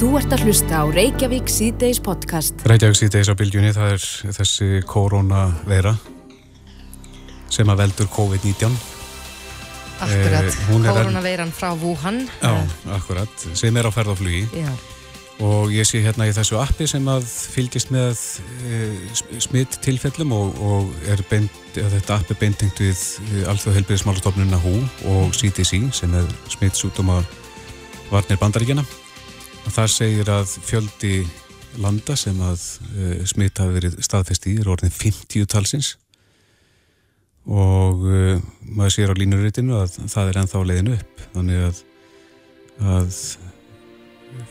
Þú ert að hlusta á Reykjavík síðdeis podcast. Reykjavík síðdeis á bylgjunni, það er þessi koronaveira sem að veldur COVID-19. Akkurat, Eh, koronaveiran frá Wuhan. Já, akkurat, sem er á ferð á flugi. Já. Og ég sé hérna í þessu appi sem að fylgist með e, smitt tilfellum og, og er beint, að þetta appi beintengt við Alþjóð helbriðismálastofnunna HÚ og CDC sem er smittsútuma varnir bandaríkjana. Og þar segir að fjöldi landa sem að e, smitt hafi verið staðfest í er orðin 50 talsins. Og e, maður sér á línuritinu að það er ennþá leiðin upp. Þannig að, að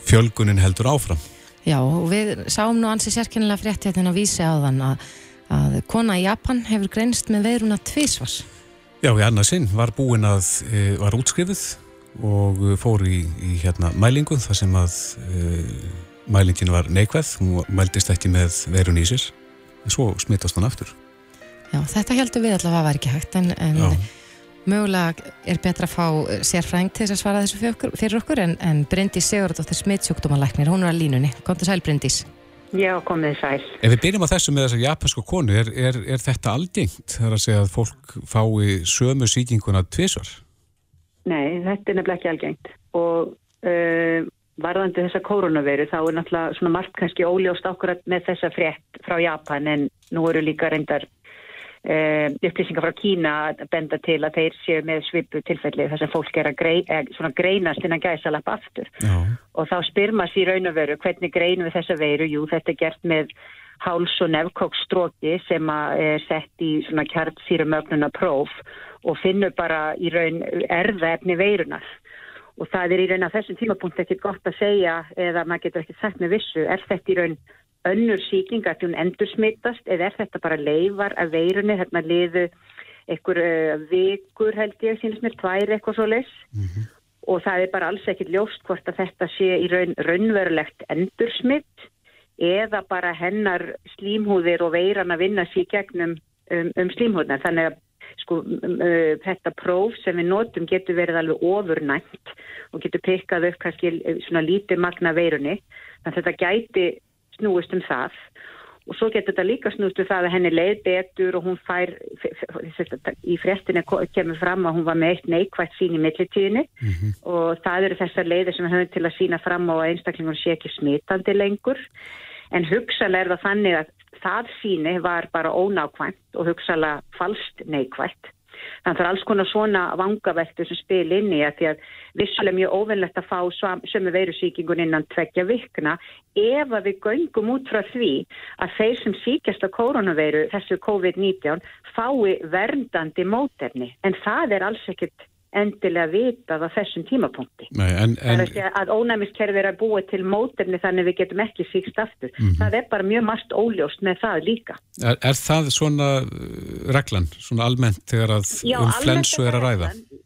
fjölgunin heldur áfram. Já, og við sáum nú ansi sérkennilega frétt hérna að vísi á þann að, að kona í Japan hefur greinst með veiruna tvísvars. Já, í annað sinn var búin að e, var útskrifuð og e, fór í, í hérna mælingu þar sem að e, mælingin var neikvæð, hún mældist ekki með veirun í sér en svo smittast hann aftur Já, þetta heldur við allavega að var ekki hægt en, en mögulega er betra að fá sérfræng til þess að svara þessu fyrir okkur, fyrir okkur en, en Bryndís Sigurðardóttir smittsjúkdómalæknir, hún er að línunni. Kontur sæl Bryndís. Já, komið sæl. Ef við byrjum á þessu með þessa japansku konu er, er, er þetta algengt? Það er að segja að fólk fái sömu sýkinguna tvisvar? Nei, þetta er nefnilega ekki algengt. Og uh, varðandi þessa koronaviru þá er náttúrulega svona margt kannski óljóst ákvörðat með þessa frétt frá Japan en nú eru líka reyndar uh, upplýsingar frá Kína að benda til að þeir séu með svipu tilfelli þar sem fólk er að grei, eh, greinast innan gæsalap aftur. Já. og þá spyr maður sér raun og veru hvernig greinum við þessa veiru, jú þetta er gert með háls- og nefnkókstróki sem er sett í svona kjartsýrumögnuna próf og finnur bara í raun erðaefni veirunar og það er í raun að þessum tímapunkt ekkert gott að segja eða maður getur ekkert sagt með vissu. Er þetta í raun önnur sýking að hún endur smittast eða er þetta bara leifar af veirunni, þarna liðu einhver uh, vikur held ég, sínast mér tvær eitthvað svo leys og það er bara alls ekkert ljóst hvort að þetta sé í raun raunverulegt endursmitt eða bara hennar slímhúðir og veiran að vinna sér gegnum um, um slímhúðnar. Þannig að sko, um, uh, þetta próf sem við notum getur verið alveg ofurnæmt og getur pikkað upp kannski uh, svona lítið magna veirunni. Þannig að þetta gæti snúist um það og svo getur þetta líka snúist um það að henni leið betur og hún fær, í frestinni kemur fram að hún var með eitt neikvægt sín í millitíðinni og það eru þessar leiðir sem höfum til að sína fram á að einstaklingur sé ekki smitandi lengur en hugsalega er það þannig að það síni var bara ónákvæmt og hugsalega falskt neikvægt þannig að það er alls konar svona vangaveltu sem spil inn í að því að vissulega mjög óvinnlegt að fá sömu veirusíkingun innan tveggja vikna ef að við göngum út frá því að þeir sem síkjast á koronaveiru þessu COVID-19 fái verndandi mótefni. En það er alls ekkert endilega vitað á þessum tímapunkti. Nei, en, en, að segja að ónæmiskerfi er að búa til mótefni þannig við getum ekki síkst aftur. Það er bara mjög margt óljóst með það líka. er, er það svona uh, reglan, svona almennt þegar að um flensu er að ræða? Uh,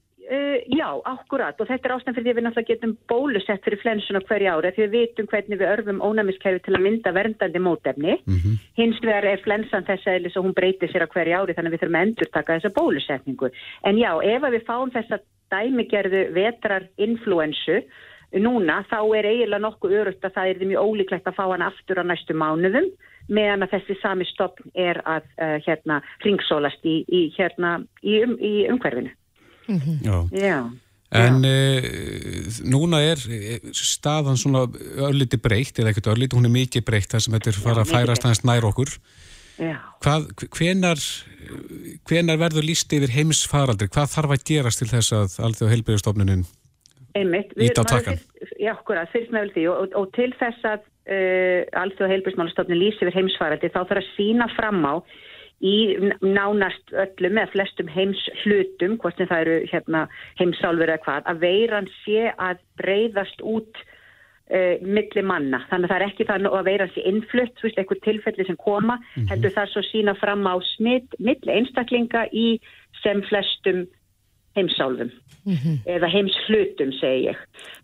já, akkurat og þetta er ástæðan fyrir því að við náttúrulega getum bólusett fyrir flensuna hverja ára því við vitum hvernig við örfum ónæmiskerfi til að mynda verndandi mótefni. Mhm. Hins vegar er flensan þess að eðlis og hún breytir sér á hverja ári þannig að við þurfum að endur taka þessa bólusetningu. En já, ef við fáum þessa dæmigerðu vetrar influensu núna þá er eiginlega nokkuð örugt að það er mjög ólíklegt að fá hann aftur á næstu mánuðum meðan að þessi sami stopn er að uh, hérna ringsólast í, í, hérna, í, um, í umhverfinu. Já. Já. En uh, núna er eh, staðan svona örliti breytt, eða ekkert örliti, hún er mikið breytt þar sem þetta er fara að færast aðeins nær okkur. Já. Hvað, hvenar, hvenar verður líst yfir heimsfaraldri? Hvað þarf að gerast til þess að alþjóð heilbyrjastofnunin? Einmitt. Ýta á fyrst- Já, akkurat, fyrst með vel því og, og, og til þess að uh, alþjóð heilbjörnsmálastofnun lýsi yfir heimsfaraldi þá þarf að sína fram á í nánast öllum eða flestum heims hlutum, hvort sem það eru hérna, heimsálfur eða hvað, að veiran sé að breyðast út uh, milli manna. Þannig að það er ekki þannig að veiran sé innflutt, þú veist, eitthvað tilfelli sem koma, heldur það svo sína fram á smitt milli einstaklinga í sem flestum heimsálfum. Mm -hmm. eða heimshlutum segi ég.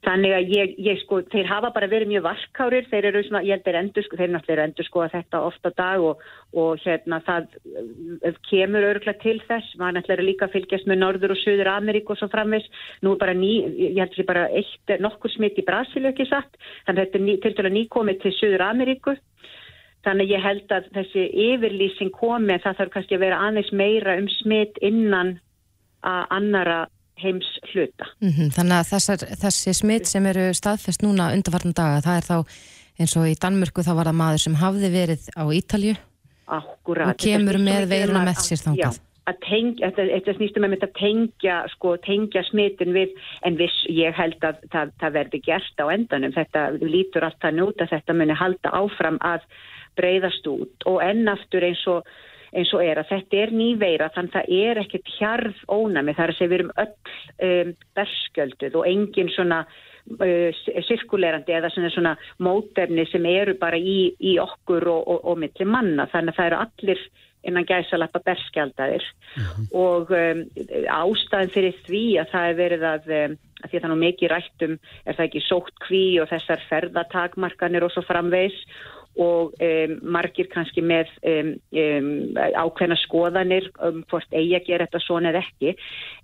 Þannig að ég, ég sko, þeir hafa bara verið mjög varkárir, þeir eru svona, ég þeir endur sko, þeir náttúrulega endur sko að þetta ofta dag og, og hérna það uh, kemur örgla til þess, maður náttúrulega líka fylgjast með Norður og Suður Ameríku og svo framvis, nú er bara ný, ég held þessi bara eitt nokkur smitt í Brasil ekki satt, þannig að þetta er ný, til dæla nýkomið til Suður Ameríku Þannig ég held að þessi yfirlýsing komi að það þarf kannski að vera aðeins meira um smitt innan að annara heims hluta. Mm -hmm. Þannig að þessar, þessi smitt sem eru staðfest núna undarfarnan daga, það er þá eins og í Danmörku þá var það maður sem hafði verið á Ítalju Akkurat. og kemur með veiruna með sér þangað. Já. Tengja, þetta snýstum með að tengja, sko, tengja smitin við, en viss, ég held að það, það verði gert á endanum. Þetta lítur allt að þetta muni halda áfram að breyðast út og ennaftur eins og, eins og er að þetta er nýveira þannig að það er ekkert hjarð ónami þar segja við erum öll um, berskjölduð og engin svona uh, sirkulerandi eða svona, svona mótefni sem eru bara í, í okkur og, og, og milli manna þannig að það eru allir innan gæsalappa berskjaldadir uh mhm. -huh. og um, ástæðin fyrir því að það er verið að, um, að því að það nú mikið rættum er það ekki sótt kví og þessar ferðatakmarkanir og svo framvegs og um, margir kannski með um, um, ákveðna skoðanir hvort eigi að gera þetta svona eða ekki.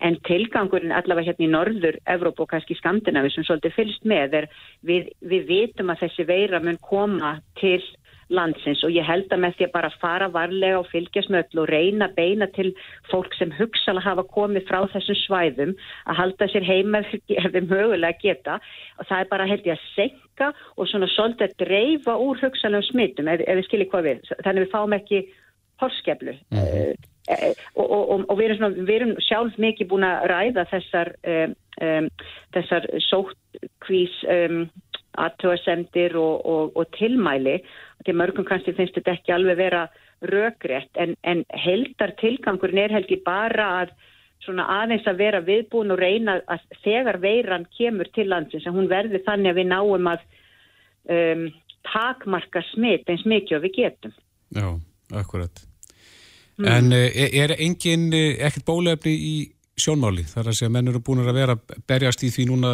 En tilgangurinn allavega hérna í norður Evróp og kannski Skandinavi sem svolítið fylgst með er við, við vitum að þessi veira mun koma til landsins. Og ég held að með því að bara fara varlega og fylgjast með öll og reyna beina til fólk sem hugsalega hafa komið frá þessum svæðum að halda sér heima ef við mögulega geta. Og það er bara held ég að senka og svona svolítið að dreifa úr hugsalegum smittum ef, ef við skiljum hvað við þannig við fáum ekki horskeflu mm -hmm. uh, og, og, og, og við, erum svona, við erum sjálf mikið búin að ræða þessar um, um, þessar sótkvís um, aðtöðasemdir og tilmæli til mörgum kannski finnst þetta ekki alveg vera rökrétt en, en heldar tilgangurinn er helgi bara að svona aðeins að vera viðbúin og reyna að þegar veiran kemur til landsins að hún verði þannig að við náum að um, takmarka smitt eins mikið og við getum. Já, akkurat. Mm. En er, er engin ekkert bólefni í sjónmáli þar að segja að menn eru búin að vera berjast í því núna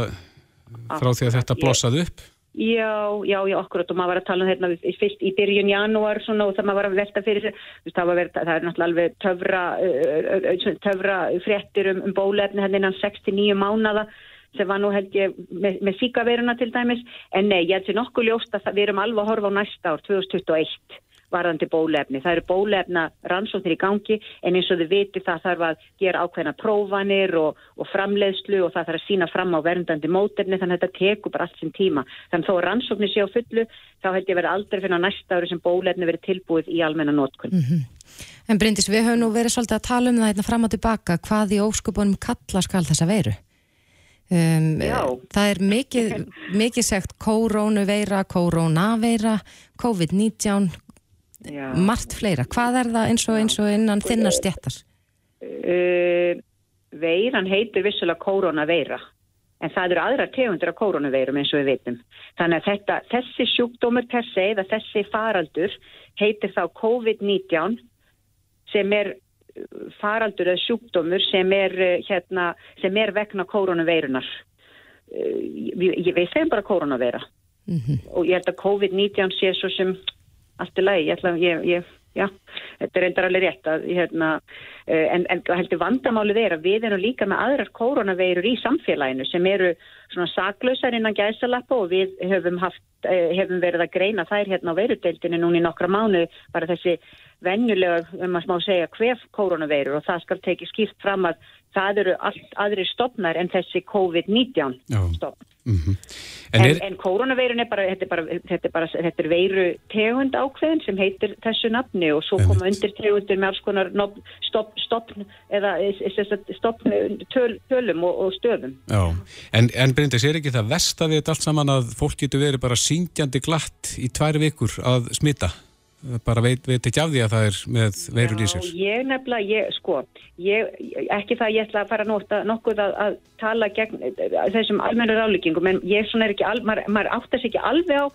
frá því að þetta blossað upp? Já, já, já, okkur og maður var að tala um hérna fyrst í byrjun janúar svona, og það maður var að velta fyrir það, verið, það er náttúrulega alveg töfra, töfra fréttir um, um bólefni hérna innan 6-9 mánada sem var nú held ég með, með síkaveruna til dæmis. En nei, ég held sér nokkuð ljóst að það, við erum alveg að horfa á næsta ár 2021 varðandi bólefni. Það eru bólefna rannsóknir í gangi en eins og þið viti það þarf að gera ákveðna prófanir og, og framleiðslu og það þarf að sína fram á verndandi mótefni þannig að þetta tekur bara allt sem tíma. Þannig þó að rannsóknir sé á fullu þá held ég verið aldrei á næsta ári sem bólefni verið tilbúið í almenna nótkunn. Mm -hmm. En Bryndis, við höfum nú verið svolítið að tala um það hérna fram og tilbaka hvað í óskupunum kalla skal þessa veru? Um, það er mikið, mikið segt koronaveira, koronaveira, COVID-19, Já. margt fleira. Hvað er það eins og, eins og innan þinnar stjættar? Uh, veiran heitir vissulega koronaveira en það eru aðra tegundir af koronaveirum eins og við veitum. Þannig að þetta, þessi sjúkdómur per se eða þessi faraldur heitir þá COVID-19 sem er faraldur eða sjúkdómur sem er, hérna, sem er vegna koronaveirunar. Við, við segjum bara koronaveira mm -hmm. og ég held að COVID-19 sé svo sem allt er lægi, ég ætla að ég, ég já, þetta er reyndar alveg rétt að, hérna, eh, en, en heldur vandamálið er að við erum líka með aðrar koronaveirur í samfélaginu sem eru svona saklausar innan gæsalappa og við höfum, haft, eh, höfum verið að greina þær hérna á veirudeildinu núni nokkra mánu bara þessi venjulega, um að smá segja, hvef koronaveirur og það skal tekið skipt fram að það eru allt aðri stopnar en þessi COVID-19 stopn. Mm -hmm. En, en, en koronaveirun er bara, þetta er bara, þetta er bara, þetta er veiru tegund ákveðin sem heitir þessu nafni og svo koma undir tegundir með alls konar stopp, stoppn eða stoppn töl, tölum og, og stöðum. Já, en, en Bryndis, er ekki það vest að við þetta allt saman að fólk getur verið bara syngjandi glatt í tvær vikur að smita? Bara veit, veit ekki af því að það er með veirur í sér. Já, ég nefnilega, ég, sko, ég, ekki það ég ætla að fara nota, nokkuð að, að tala gegn þessum almenna ráðleggingum, en ég svona er ekki, al, maður, maður áttast ekki alveg á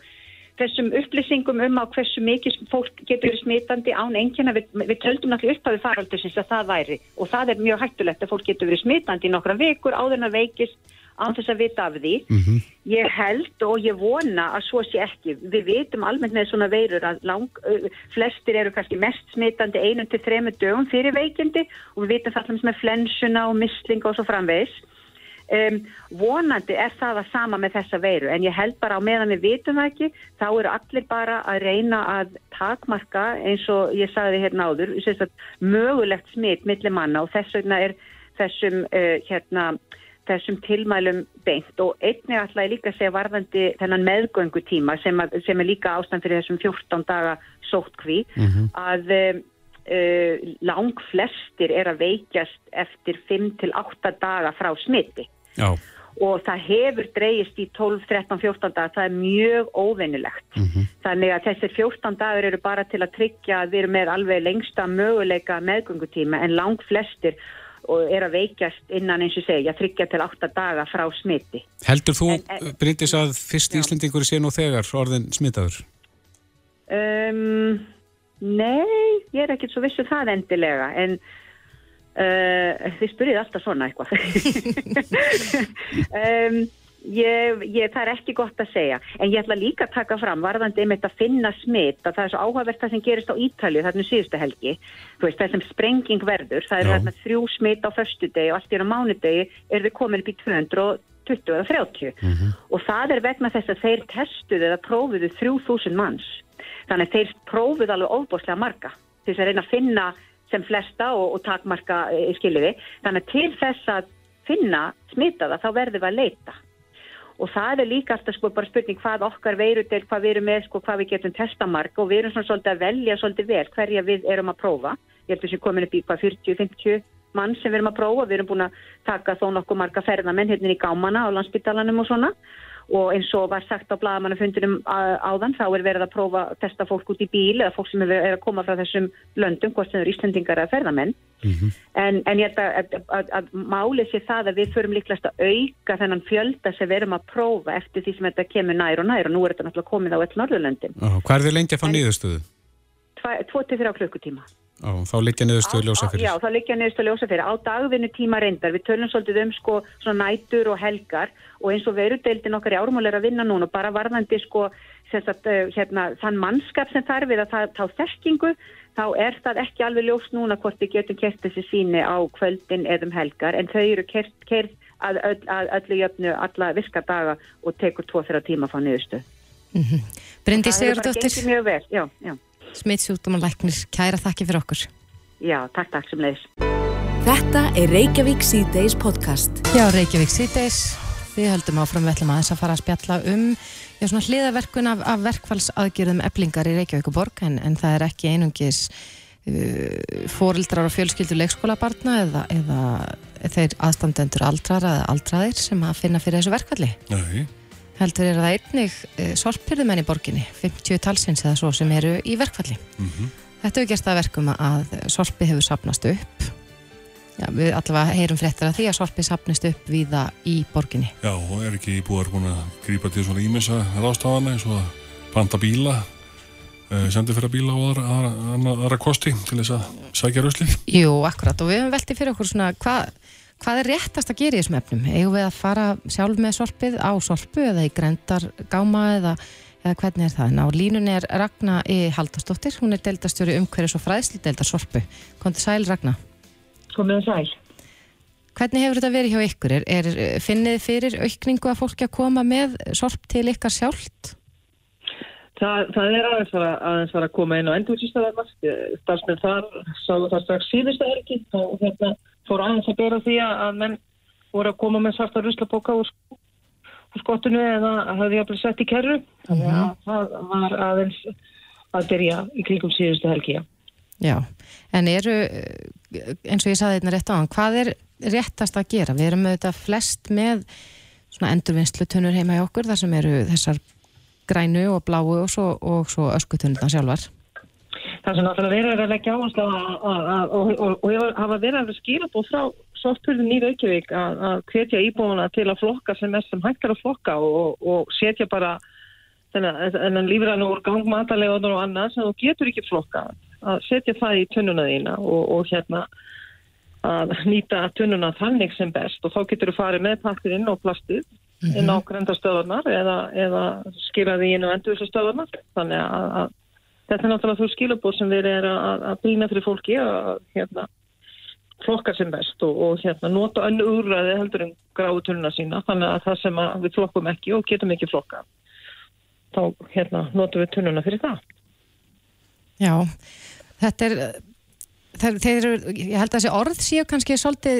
þessum upplýsingum um á hversu mikið fólk getur smitandi án engina, við, við töldum náttúrulega upp að við faraldusins að það væri og það er mjög hættulegt að fólk getur verið smitandi í nokkra vikur áður en að veikist án þess að vita af því. Mm -hmm. Ég held og ég vona að svo sé ekki. Við vitum almennt með svona veirur að lang, flestir eru kannski mest smitandi einum til þremu dögum fyrir veikindi og við vitum það með flensuna og mislinga og svo framvegs. Um, vonandi er það að sama með þessa veiru en ég held bara á meðan við vitum það ekki þá eru allir bara að reyna að takmarka eins og ég sagði hérna áður mögulegt smitt millir manna og þess vegna er þessum, uh, hérna, þessum tilmælum beint og einnig alltaf ég líka segja varðandi þennan meðgöngutíma sem, að, sem er líka ástand fyrir þessum 14 daga sótkví mm -hmm. að uh, lang flestir er að veikjast eftir 5-8 daga frá smitti Já. og það hefur dreyist í 12, 13, 14 dagar, það er mjög óvinnilegt. Mm -hmm. Þannig að þessir 14 dagar eru bara til að tryggja að við erum með alveg lengsta möguleika meðgöngutíma en lang flestir er að veikjast innan eins og segja tryggja til 8 daga frá smiti. Heldur þú, Bryndis, að fyrst já. Íslendingur sé nú þegar orðin smitaður? Um, nei, ég er ekkert svo vissu um það endilega en Uh, þið spyrjið alltaf svona eitthvað um, ég, ég, það er ekki gott að segja en ég ætla líka að taka fram varðandi um þetta að finna smitt að það er svo áhugavert það sem gerist á Ítalju þarna um síðustu helgi veist, það sem sprenging verður, það er þarna þrjú smitt á förstu degi og allt í raun á mánudegi er við komin upp í 220 eða 30 mm -hmm. og það er vegna þess að þeir testuðu eða prófuðu 3000 manns þannig að þeir prófuðu alveg óbúslega marga til þess að reyna að finna sem flesta og, og takmarka e, skiljiði. Þannig að til þess að finna smitaða þá verðum við að leita. Og það er líka alltaf sko bara spurning hvað okkar veirudel, hvað við erum með, sko hvað við getum testamarka og við erum svona svolítið að velja svolítið vel hverja við erum að prófa. Ég held að við komin upp í hvað 40-50 mann sem við erum að prófa. Við erum búin að taka þó nokkuð marga ferðamenn hérna í gámana á landsbytalanum og svona og eins og var sagt á blagamannafundinum áðan þá er verið að prófa að testa fólk út í bíl eða fólk sem er að koma frá þessum löndum, hvort sem eru Íslandingar eða ferðamenn mm -hmm. en, en ég held að, að, að, að málið sé það að við förum líklast að auka þennan fjölda sem við erum að prófa eftir því sem þetta kemur nær og nær og nú er þetta náttúrulega komið á öll Norðurlöndin Hvað er þið lengi að fá nýðustuðu? 2-3 klukkutíma Á, þá liggja niðurstöðu ljósa fyrir. Já, þá liggja niðurstöðu ljósa fyrir. Á dagvinnu tíma reyndar, við tölum svolítið um sko svona nætur og helgar og eins og verudeildin okkar í árumál er að vinna núna, bara varðandi sko sagt, eh, hérna, þann mannskap sem þarf við að það, þá þekkingu, þá er það ekki alveg ljós núna hvort við getum kert þessi síni á kvöldin eðum helgar, en þau eru kert, kert að, að, að öllu jöfnu alla virkadaga og tekur tvo þeirra tíma að fá niðurstöðu. Mm -hmm. Bryndi Sigurdóttir. Smittsjúkdómanlæknir. Kæra þakki fyrir okkur. Já, takk, takk sem leiðis. Þetta er Reykjavík C-Days podcast. Já, Reykjavík C-Days. Við höldum áfram við ætlum aðeins að fara að spjalla um já, svona hliðaverkun af, af verkfallsaðgjörðum eblingar í Reykjavík og borg en, en það er ekki einungis uh, fórildrar og fjölskyldur leikskólabarna eða, eða þeir aðstandendur aldrar eða aldraðir sem að finna fyrir þessu verkfalli. Nei heldur er það einnig uh, sorpirðumenn í borginni, 50 talsins eða svo sem eru í verkfalli. Mm -hmm. Þetta hefur gerst að verkum að sorpi hefur sapnast upp. Já, við allavega heyrum fréttar að því að sorpi sapnast upp viða í borginni. Já, og er ekki búið að grípa til svona ímessa rástafana eins og að panta bíla, uh, sendi fyrir bíla og aðra, aðra, aðra kosti til þess að sækja rauslið? Jú, akkurat og við hefum veldið fyrir okkur svona hvað Hvað er réttast að gera í þessum efnum? Egu við að fara sjálf með sorpið á sorpu eða í grendar gáma eða, eða hvernig er það? Ná, línun er Ragnar E. Haldarsdóttir, hún er deildastjóri umhverjus og fræðsli deildar sorpu. Kontið sæl Ragnar? Komið sæl. Hvernig hefur þetta verið hjá ykkur? Er, er, finnið fyrir aukningu að fólki að koma með sorp til ykkar sjálft? Það, það er aðeins að, aðeins að koma inn á endursýstaðarmast. Starfsmenn þar sá það strax síðustu helgi og hérna fór aðeins að bera því að menn voru að koma með svarta ruslapóka úr, úr skottinu eða hafði jafnvel sett í kerru þannig að mhm. það var aðeins að byrja í kringum síðustu helgi Já, en eru eins og ég saði þetta rétt á hann hvað er réttast að gera? Við erum auðvitað flest með svona endurvinnslutunur heima í okkur þar sem eru þessar grænu og bláu og svo, svo öskutununa sjálfar það sem náttúrulega verður að leggja áherslu og hafa verið að skýra búið frá sótturðin í Reykjavík að hvetja íbúina til að flokka sem mest sem hægt er að flokka og, og setja bara en lífræðinu úr gangmatalega og annað sem þú getur ekki flokka að setja það í tunnuna þína og, og hérna að nýta tunnuna þannig sem best og þá getur þú farið með pakkurinn og plastið mm -hmm. inn á grendastöðunar eða, eða skiljaði inn á endurvisastöðunar þannig að, að þetta er náttúrulega þú skilabóð sem við erum að, að brína fyrir fólki að hérna flokka sem best og, og hérna nota önnu úrræði heldur en gráðu tunnuna sína. Þannig að það sem við flokkum ekki og getum ekki flokka þá hérna notum við tunnuna fyrir það. Já, þetta er þeir, þeir ég held að þessi orð séu kannski svolítið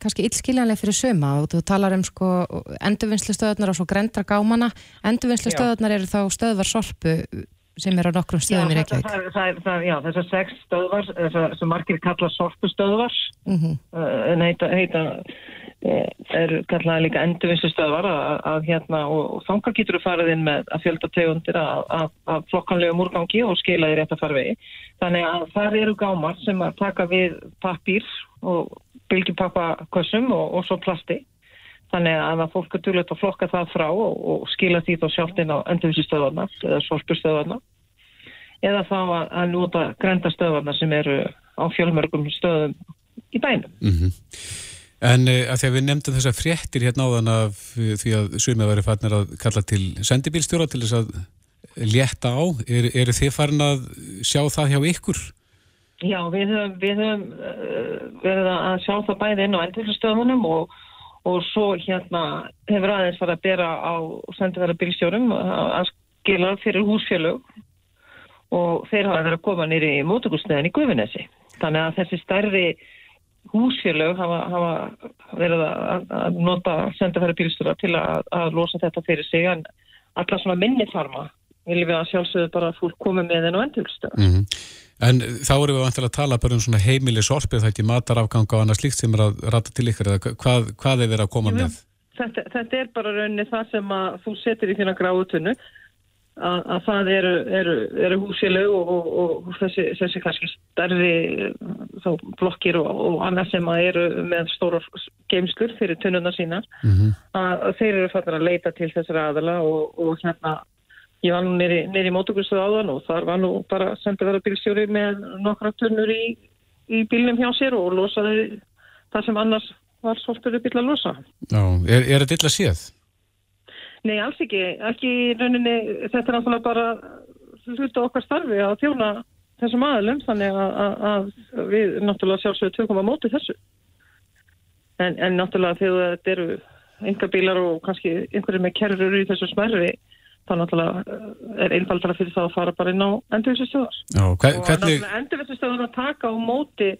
kannski illskiljanlega fyrir söma og þú talar um sko endurvinnslustöðunar og svo grendra gámana endurvinnslustöðunar eru þá stöðvar sorpu sem er á nokkrum stöðum í Reykjavík Já, þessar sex stöðvar sem margir kalla sorpustöðvar mm -hmm. uh, en heita, heita Eh, er kallaði líka endurvinnslustöðvar að, að hérna og, þangar getur þú farið inn með að fjölda tegundir að flokkanlegum úrgangi og skila því rétt að fara vegi. Þannig að það eru gámar sem að taka við pappir og bylgjupappakossum og, og svo plasti. Þannig að fólk er dúlega að flokka það frá og, og skila því þá sjálft inn á endurvinnslustöðvarna eða sorpustöðvarna eða þá að, að nota grendastöðvarna sem eru á fjölmörgum stöðum í bænum. Mm -hmm. En uh, að því að við nefndum þessa fréttir hérna áðan af uh, því að sumið væri farnir að kalla til sendibílstjóra til þess að létta á, eru er þið farin að sjá það hjá ykkur? Já, við höfum, við höfum uh, verið að sjá það bæði inn á endurflustöðunum og, og svo hérna hefur aðeins farið að bera á sendibílstjórum að skila fyrir húsfjölug og þeir hafa verið að koma nýri í mótökustöðin í Guðvinnesi. Þannig að þessi stærri húsfélög hafa, hafa verið að, nota sendafæri bílstöra til að, að losa þetta fyrir sig en alla svona minni farma viljum við að sjálfsögðu bara fólk komi með þenn og endurlstöða. Mm -hmm. En þá erum við vantilega að tala bara um svona heimili sorpið, það ekki matarafgang og annað slíkt sem er að rata til ykkur eða hvað, hvað er verið að koma með? Þetta, þetta er bara rauninni það sem að þú setur í þína gráutunnu að, að það eru, eru, eru húsilegu og, og, og þessi, þessi kannski starfi þá blokkir og, og annað sem eru með stóra geimslur fyrir tunnuna sína mm -hmm. að þeir eru fattar að leita til þessara aðala og hérna ég var nú nýri mótugustuð áðan og þar var nú bara sendið vera bílstjóri með nokkra tunnur í, í bílnum hjá sér og losaði það sem annars var svolítið bíl að losa Já, er, er þetta illa séð? Nei, alls ekki. Ekki rauninni, þetta er náttúrulega bara hluta okkar starfi að þjóna þessum aðlum, þannig að, að, að við náttúrulega sjálfsögum tökum að móti þessu. En, en náttúrulega þegar þetta eru einhver bílar og kannski einhverju með kerrur í þessu smerfi, þá náttúrulega eh, er einfaldara fyrir það að fara bara inn á endurvissustöðar. Og hvernig... endurvissustöðar að taka á móti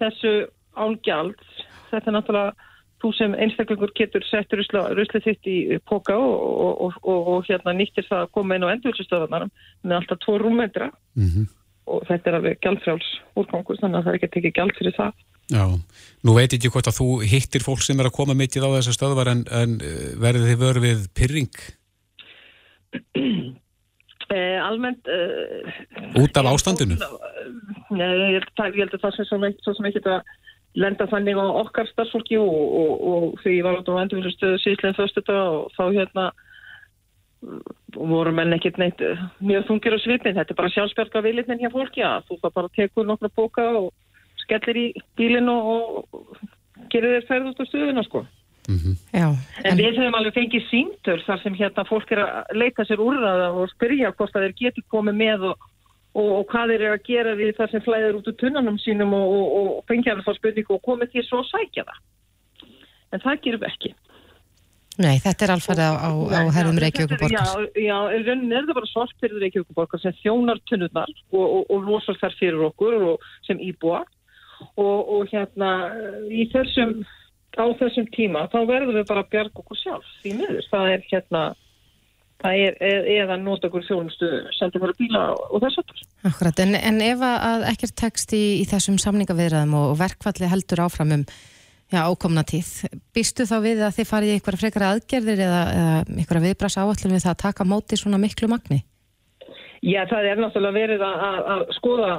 þessu álgjald, þetta er náttúrulega þú sem einstaklingur getur sett ruslið þitt í póka og, og, og, og hérna nýttir það að koma inn á endurvilsistöðunar með alltaf tvo rúmmetra mm -hmm. og þetta er alveg gældfráls úrgangur þannig að það er ekki að tekja gæld fyrir það. Já, nú veit ekki hvort að þú hittir fólk sem er að koma mikið á þessar stöðvar en, en eh, verður þið vörð við pyrring? Eh, almennt eh, Út af ástandinu? Nei, ég held að það sem svo sem ekki þetta lenda þannig á okkar starfsfólki og, og, og því ég var átt á endurfyrirstöðu síðlega þaustu dag og þá hérna voru menn ekkert neitt eh, mjög þungir á svipin, þetta er bara sjálfsberga vilitnin hjá fólki að þú það bara tekur nokkra boka og skellir í bílinn og, og gerir þér ferð út á stöðuna sko mm -hmm. Já, en, en við höfum alveg fengið síntur þar sem hérna fólk er að leita sér úrraða og spyrja hvort að þeir geti komið með og og, og hvað þeir eru að gera við það sem flæðir út úr tunnanum sínum og, og, og fengja það spurningu og komið því svo að sækja það. En það gerum við ekki. Nei, þetta er alfarið á, á, á herðum Reykjavíkuborgars. Já, já, en raunin er það bara svartfyrður Reykjavíkuborgars sem þjónar tunnurnar og losar þær fyrir okkur sem íbúa og hérna í þessum, á þessum tíma þá verðum við bara að bjarga okkur sjálf því miður. Það er hérna það er eða nota okkur þjónustu sendið fyrir bíla og þess aftur. Akkurat, en, en ef að ekkert tekst í, í þessum samningavirðaðum og verkvalli heldur áfram um já, ákomna tíð, býstu þá við að þið farið í einhverja frekara aðgerðir eða, eða einhverja viðbrás áallum við það að taka móti svona miklu magni? Já, það er náttúrulega verið að, að, að skoða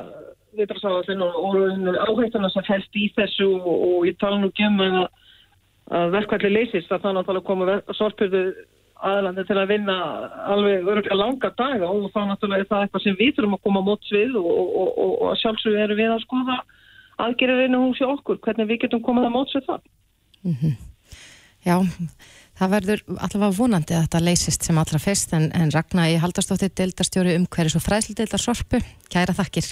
viðbrás áallum og, og áhættuna sem fælst í þessu og, og ég tala nú um að, að verkvalli leysist að það náttúrulega koma sorpurðu aðlandi til að vinna alveg öruglega langa daga og þá náttúrulega er það eitthvað sem við þurfum að koma móts við og, og, og, og sjálfsögur erum við að skoða aðgerir einu húsi okkur, hvernig við getum komað að móts við það. Mm -hmm. Já, það verður allavega vonandi að þetta leysist sem allra fyrst en, en Ragnar, haldast á þetta deildarstjóri um hverju svo fræsli deildarsorpu. Kæra þakkir.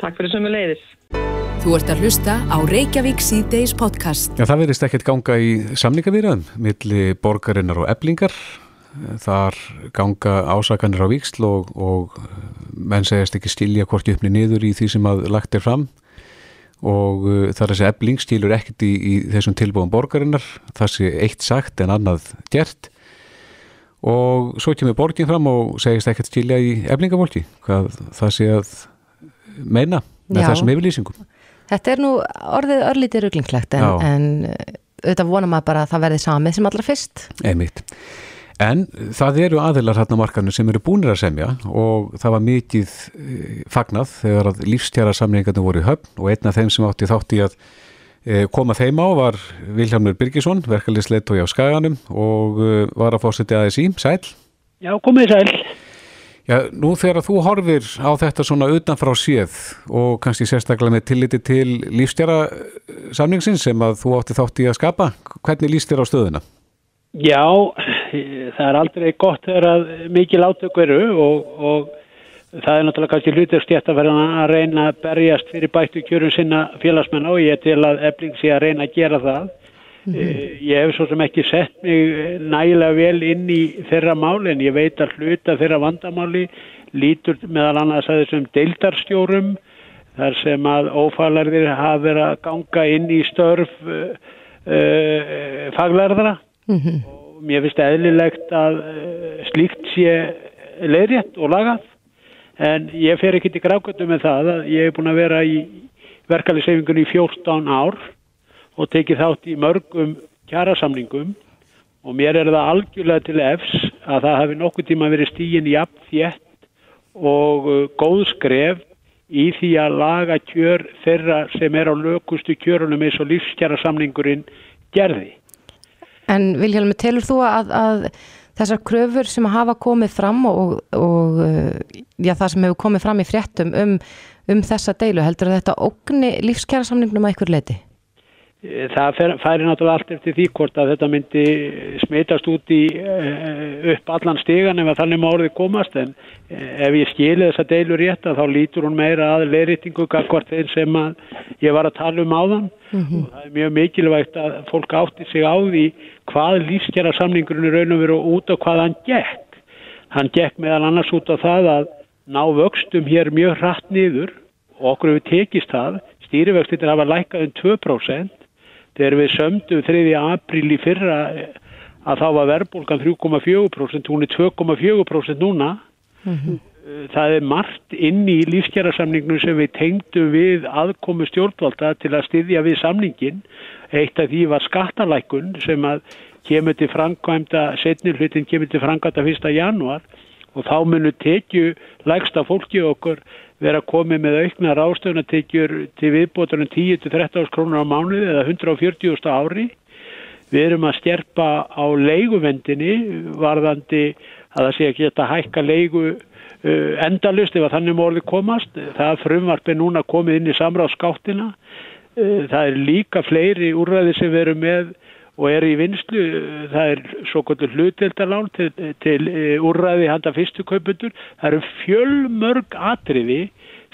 Takk fyrir sem við leiðis. Þú ert að hlusta á Reykjavík C-Days podcast. Já, það verðist ekkert ganga í samlingavýraðum milli borgarinnar og eblingar. Þar ganga ásakanir á viksl og, og menn segjast ekki stilja hvort uppni niður í því sem að lagt er fram og uh, það er þessi ebling stílur ekkert í, í þessum tilbúum borgarinnar. Það sé eitt sagt en annað gert og svo kemur borgin fram og segist ekkert stilja í eblingavólki hvað það sé að meina með Já. þessum yfirlýsingum. Þetta er nú orðið örlítið rugglingslegt en, en uh, auðvitað vonum að bara það verði samið sem allra fyrst. Einmitt. En það eru aðilar hérna markarnir sem eru búinir að semja og það var mikið uh, fagnað þegar að lífstjara samlingarnir voru í höfn og einn af þeim sem átti þátt í að uh, koma þeim á var Vilhelmur Birgisson, verkefliðsleitói á Skaganum og var að fórseti aðeins í. Sæl? Já, komið sæl. Já, nú þegar þú horfir á þetta svona utanfrá séð og kannski sérstaklega með tilliti til lífstjara samningsins sem að þú átti þátt í að skapa, hvernig líst þér á stöðuna? Já, það er aldrei gott þegar mikið látök veru og, og það er náttúrulega kannski hluturstjætt að vera að reyna að berjast fyrir bættu kjörum sinna félagsmenn og ég til að efling sé að reyna að gera það Mm -hmm. Ég hef svo sem ekki sett mig nægilega vel inn í þeirra mál en ég veit að hluta þeirra vandamáli lítur meðal annars að þessum deildarstjórum þar sem að ófælarðir hafa verið að ganga inn í störf uh, uh, faglærðara mm -hmm. og mér finnst eðlilegt að uh, slíkt sé leiðrétt og lagað en ég fer ekki til grákvöldu með það að ég hef búin að vera í verkefliðsefingunni í 14 ár og tekið þátt í mörgum kjærasamlingum og mér er það algjörlega til efs að það hefði nokkuð tíma verið stígin jafn þétt og uh, góð skref í því að laga kjör þeirra sem er á lökustu kjörunum eins og lífskjærasamlingurinn gerði. En Vilhelmi, telur þú að, að þessar kröfur sem hafa komið fram og, og uh, já, það sem hefur komið fram í fréttum um, um þessa deilu, heldur þetta ógni lífskjærasamningnum að ykkur leiti? Það færi náttúrulega allt eftir því hvort að þetta myndi smitast út í eh, upp allan stegan ef þannig má orðið komast en eh, ef ég skilði þessa deilu rétt að þá lítur hún meira að leirýtingu hvort þeir sem ég var að tala um áðan mm -hmm. og það er mjög mikilvægt að fólk átti sig á því hvað lífskjara samningurinn er raun og veru út á hvað hann gekk. Hann gekk meðal annars út á það að ná vöxtum hér mjög hratt niður og okkur hefur tekist það stýrivöxtir hafa lækkað um 2% þegar við sömdum 3. apríl í fyrra að þá var verðbólgan 3,4% hún er 2,4% núna mm -hmm. það er margt inn í lífskjærasamningnum sem við tengdu við aðkomu stjórnvalda til að styðja við samningin eitt af því var skattalækun sem að kemur til framkvæmda setnir hlutin kemur til framkvæmda 1. januar og þá munur tekju lægsta fólki okkur vera komið með aukna rástöfnatekjur til viðbótarum 10-13 krónur á mánuði eða 140.000 ári. Við erum að stjerpa á leiguvendinni varðandi að það sé ekki þetta hækka leigu uh, endalust ef að þannig morði komast. Það frumvarp er núna komið inn í samráðskáttina. Uh, það er líka fleiri úrræði sem veru með og er í vinslu, það er svo kvöldur hluteldarlán til, til e, úrræði handa fyrstuköpundur, það eru fjölmörg atriði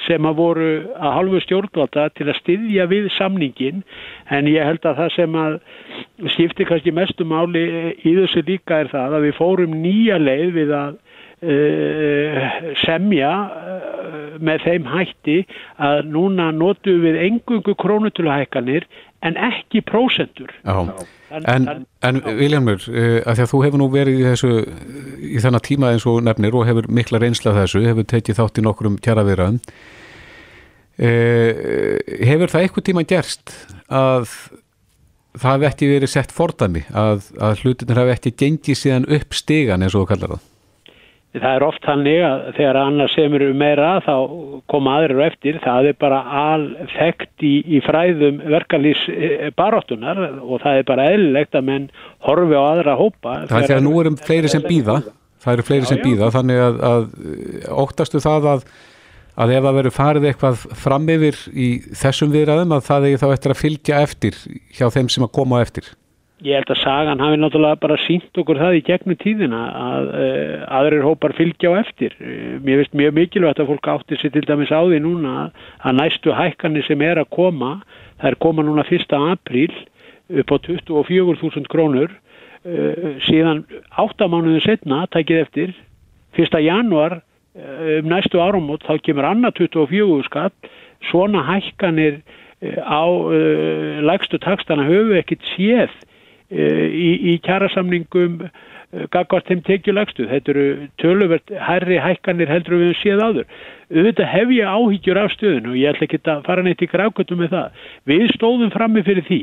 sem að voru að halvu stjórnvalda til að styðja við samningin en ég held að það sem að skipti kannski mestum áli í þessu líka er það að við fórum nýja leið við að uh, semja með þeim hætti að núna notum við engungu krónutöluhækkanir en ekki prósendur. Já. En, en Viljanmur, uh, að því að þú hefur nú verið í þessu, í þennan tíma eins og nefnir og hefur mikla reynsla þessu, hefur tekið þátt í nokkrum kjaraverðan, uh, hefur það eitthvað tíma gerst að það hef ekki verið sett fordami, að, að hlutinir hef ekki gengið síðan upp stegan eins og þú kallar það? Það er oft þannig að þegar annars semur meira þá koma aðrir eftir, það er bara alþekkt í, í fræðum verkalýs baróttunar og það er bara eðlilegt að menn horfi á aðra hópa. Það er þegar nú erum fleiri sem býða, það eru fleiri já, sem býða, þannig að, að óttastu það að að ef það verður farið eitthvað fram yfir í þessum viðræðum að það er þá eftir að fylgja eftir hjá þeim sem að koma eftir? Ég held að sagan hafi náttúrulega bara sínt okkur það í gegnum tíðina að uh, aðrir hópar fylgja á eftir. Uh, mér finnst mjög mikilvægt að fólk átti sér til dæmis á því núna að næstu hækkanir sem er að koma, það er koma núna 1. apríl upp á 24.000 krónur, uh, síðan 8 mánuðin setna, tækið eftir, 1. januar um næstu áramót þá kemur annað 24 skatt svona hækkanir á uh, lægstu takstana höfu ekkit séð í, í kjærasamningum uh, gagvart þeim tekjulegstu þetta eru töluvert herri hækkanir heldur við séð áður auðvitað hef ég áhyggjur af stöðun og ég ætla ekki að fara neitt í grákvöldum með það við stóðum frammi fyrir því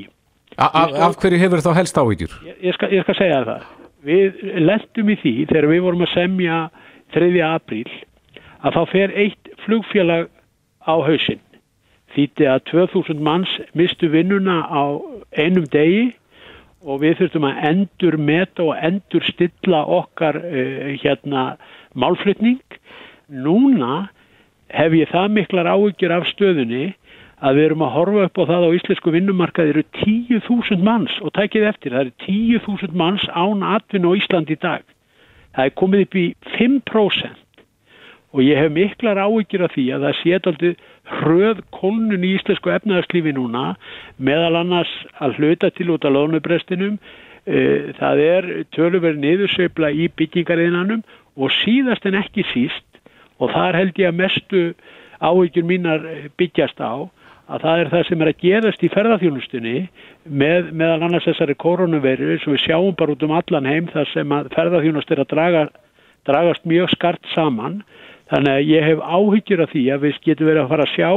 A Af, af hverju hefur þá helst áhyggjur? Ég, ég, skal, ég skal segja það við lendum í því þegar við vorum að semja 3. apríl að þá fer eitt flugfélag á hausinn. Þýtti að 2000 manns mistu vinnuna á einum degi og við þurftum að endur meta og endur stilla okkar uh, hérna málflutning. Núna hef ég það miklar áhyggjur af stöðunni að við erum að horfa upp á það á íslensku vinnumarkaði eru 10.000 manns og tækið eftir, það eru 10.000 manns án atvinn á Ísland í dag. Það er komið upp í 5% og ég hef miklar áhyggjur af því að það sé aldrei hröð kolnun í íslensku efnaðarslífi núna meðal annars að hluta til út af lónubrestinum e, það er tölurverð niðursveifla í byggingariðinanum og síðast en ekki síst og þar held ég að mestu áhyggjur mínar byggjast á að það er það sem er að gerast í ferðarþjónustunni með, meðal annars þessari koronaviru sem við sjáum bara út um allan heim þar sem að ferðarþjónust er að draga, dragast mjög skart saman Þannig að ég hef áhyggjur af því að við getum verið að fara að sjá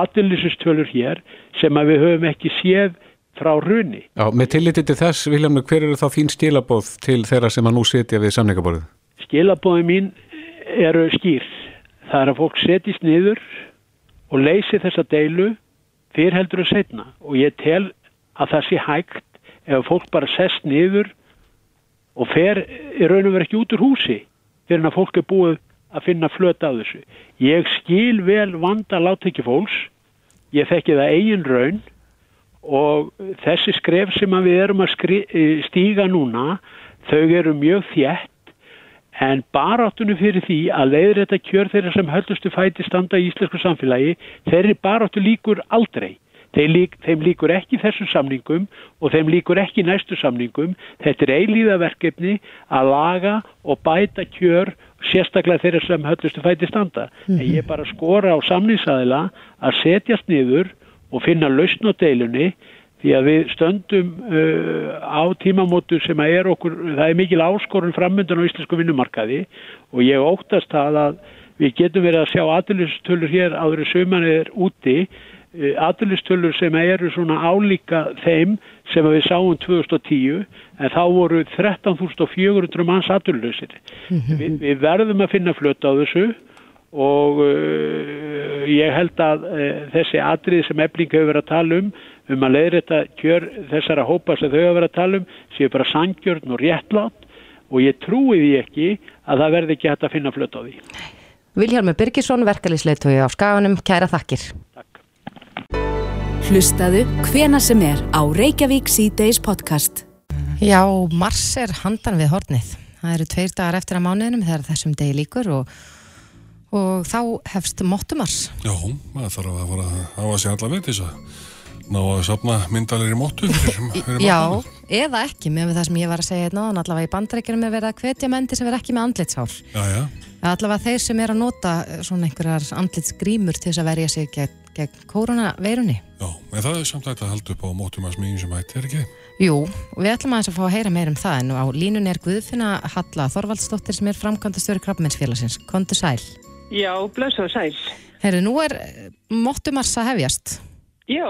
aðlýsustölur hér sem að við höfum ekki séð frá runni. Já, með tillitið til þess, Viljámur, hver eru þá þín stílabóð til þeirra sem að nú setja við samningaborðið? Stílabóðið mín eru skýr. Það er að fólk setjist niður og leysi þessa deilu fyrir heldur að setna og ég tel að það sé hægt ef fólk bara sest niður og fer í raun og verið ekki út úr húsi fyrir að fólk er búið að finna flöta á þessu. Ég skil vel vanda láttekjufólks, ég þekki það eigin raun og þessi skref sem við erum að eh, stíga núna, þau eru mjög þjætt en baráttunum fyrir því að leiður þetta kjör þeirra sem höldustu fæti standa í íslensku samfélagi, þeirri baráttu líkur aldrei. Lík, þeim líkur ekki þessum samningum og þeim líkur ekki næstu samningum. Þetta er eilíðaverkefni að laga og bæta kjör sérstaklega þeirra sem höllustu fæti standa. Mm -hmm. En ég bara skora á samningsæðila að setjast niður og finna lausn á deilunni því að við stöndum uh, á tímamótu sem að er okkur, það er mikil áskorun framöndan á íslensku vinnumarkaði og ég óttast það að við getum verið að sjá aðlustölur hér áður í sömanir úti Eh, aðlustölur sem eru svona álíka þeim sem við sáum 2010 en þá voru 13.400 manns aðlustir. Mm -hmm. Vi, við verðum að finna flöta á þessu og uh, ég held að uh, þessi atrið sem efling hefur verið að tala um um að leiðrætta kjör þessara hópa sem þau hefur verið að tala um séu bara sangjörn og réttlátt og ég trúi því ekki að það verði ekki hægt að finna flöta á því. Viljarmi Byrkisson, verkefliðsleitu á Skaganum, kæra þakkir. Hlustaðu hvena sem er á Reykjavík C-Days podcast. Já, Mars er handan við hornið. Það eru tveir dagar eftir að mánuðinum þegar þessum degi líkur og, og þá hefst móttumars. Já, maður þarf að fara að hafa sér allar veit þess að ná að sapna myndalegri móttu fyrir, fyrir Já, eða ekki með það sem ég var að segja hérna allavega í bandreikinum er verið að hvetja mendi sem er ekki með andlitshár. Já, já. Allavega þeir sem er að nota svona einhverjar andlitsgrímur til þess að verja sig gegn gegn koronaveirunni. Já, en það er samt að halda upp á mótum að smíðin sem hætti, er ekki? Jú, við ætlum að, að fá að heyra meir um það en á línun er Guðfinna Halla Þorvaldsdóttir sem er framkvæmdastöru krabbmennsfélagsins. Kondur sæl. Já, blöðsóð sæl. Herru, nú er eh, mótumars að hefjast. Já.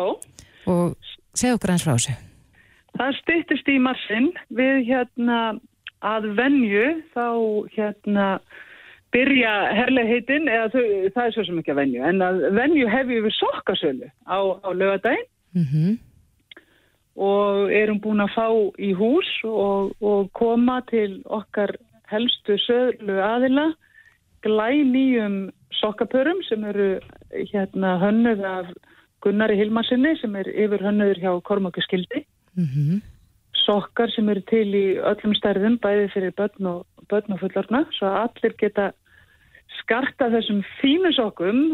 Og segð okkur eins frá þessu. Það styrtist í marsin við hérna að venju þá hérna byrja herleiheitin eða þau, það er svo sem ekki að venju. En að venju hefur við sokkasölu á, á lögadaginn Mm -hmm. og erum búin að fá í hús og, og koma til okkar helstu sölu aðila glænýjum sokkapörum sem eru hérna hönnuð af Gunnari Hilmarsinni sem er yfir hönnuður hjá Kormáki Skildi. Mm sokkar sem eru til í öllum stærðum bæði fyrir börn og, börn og fullorna svo allir geta skarta þessum fínu sokkum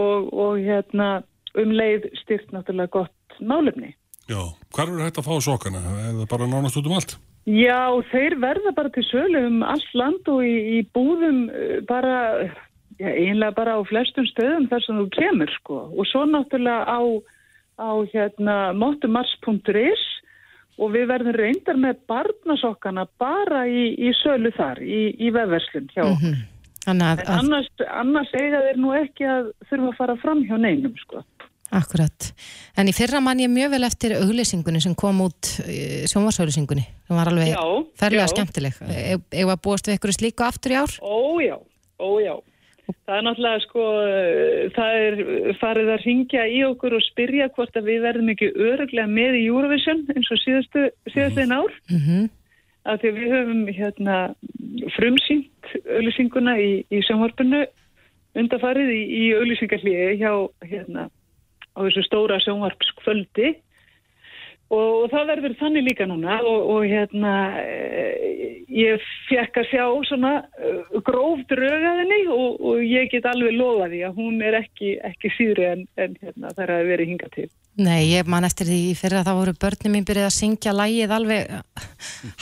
og, og hérna um leið styrt náttúrulega gott málefni. Já, hvar er hægt að fá sokkana? Er það bara nánast út um allt? Já, þeir verða bara til sölu um allt land og í, í búðum eh, bara, já, einlega bara á flestum stöðum þar sem þú kemur sko og svo náttúrulega á, á hérna mottumars.is og við verðum reyndar með barnasokkana bara í, í sölu þar, í, í vefverslun hjá okkur. Þannig að, En annars, annars eiga þeir nú ekki að þurfa að fara fram hjá neinum sko. akkurat. En í fyrra man ég mjög vel eftir auglýsingunni sem kom út sjónvarsauglýsingunni, sem var alveg Já, ferlega já. skemmtileg. Ef að búast við ykkur slíku aftur í ár? Ójá, ójá. Það er náttúrulega sko, það er farið að ringja í okkur og spyrja hvort að við verðum ekki öruglega með í Eurovision eins og síðastu, síðastu ár. Mm Af því að við höfum hérna frumsýnt auðlýsinguna í, í sjónvarpinu undarfarið í, í auðlýsingarliði hjá hérna á þessu stóra sjónvarpskvöldi og, og það verður þannig líka núna og, og hérna e, ég fekk að sjá svona e, gróf draugaðinni og, og ég get alveg lofa því að hún er ekki, ekki síðri en, en hérna, það er að vera hingað til. Nei, ég man eftir því í fyrra þá voru börnum mín byrjuð að syngja lægið alveg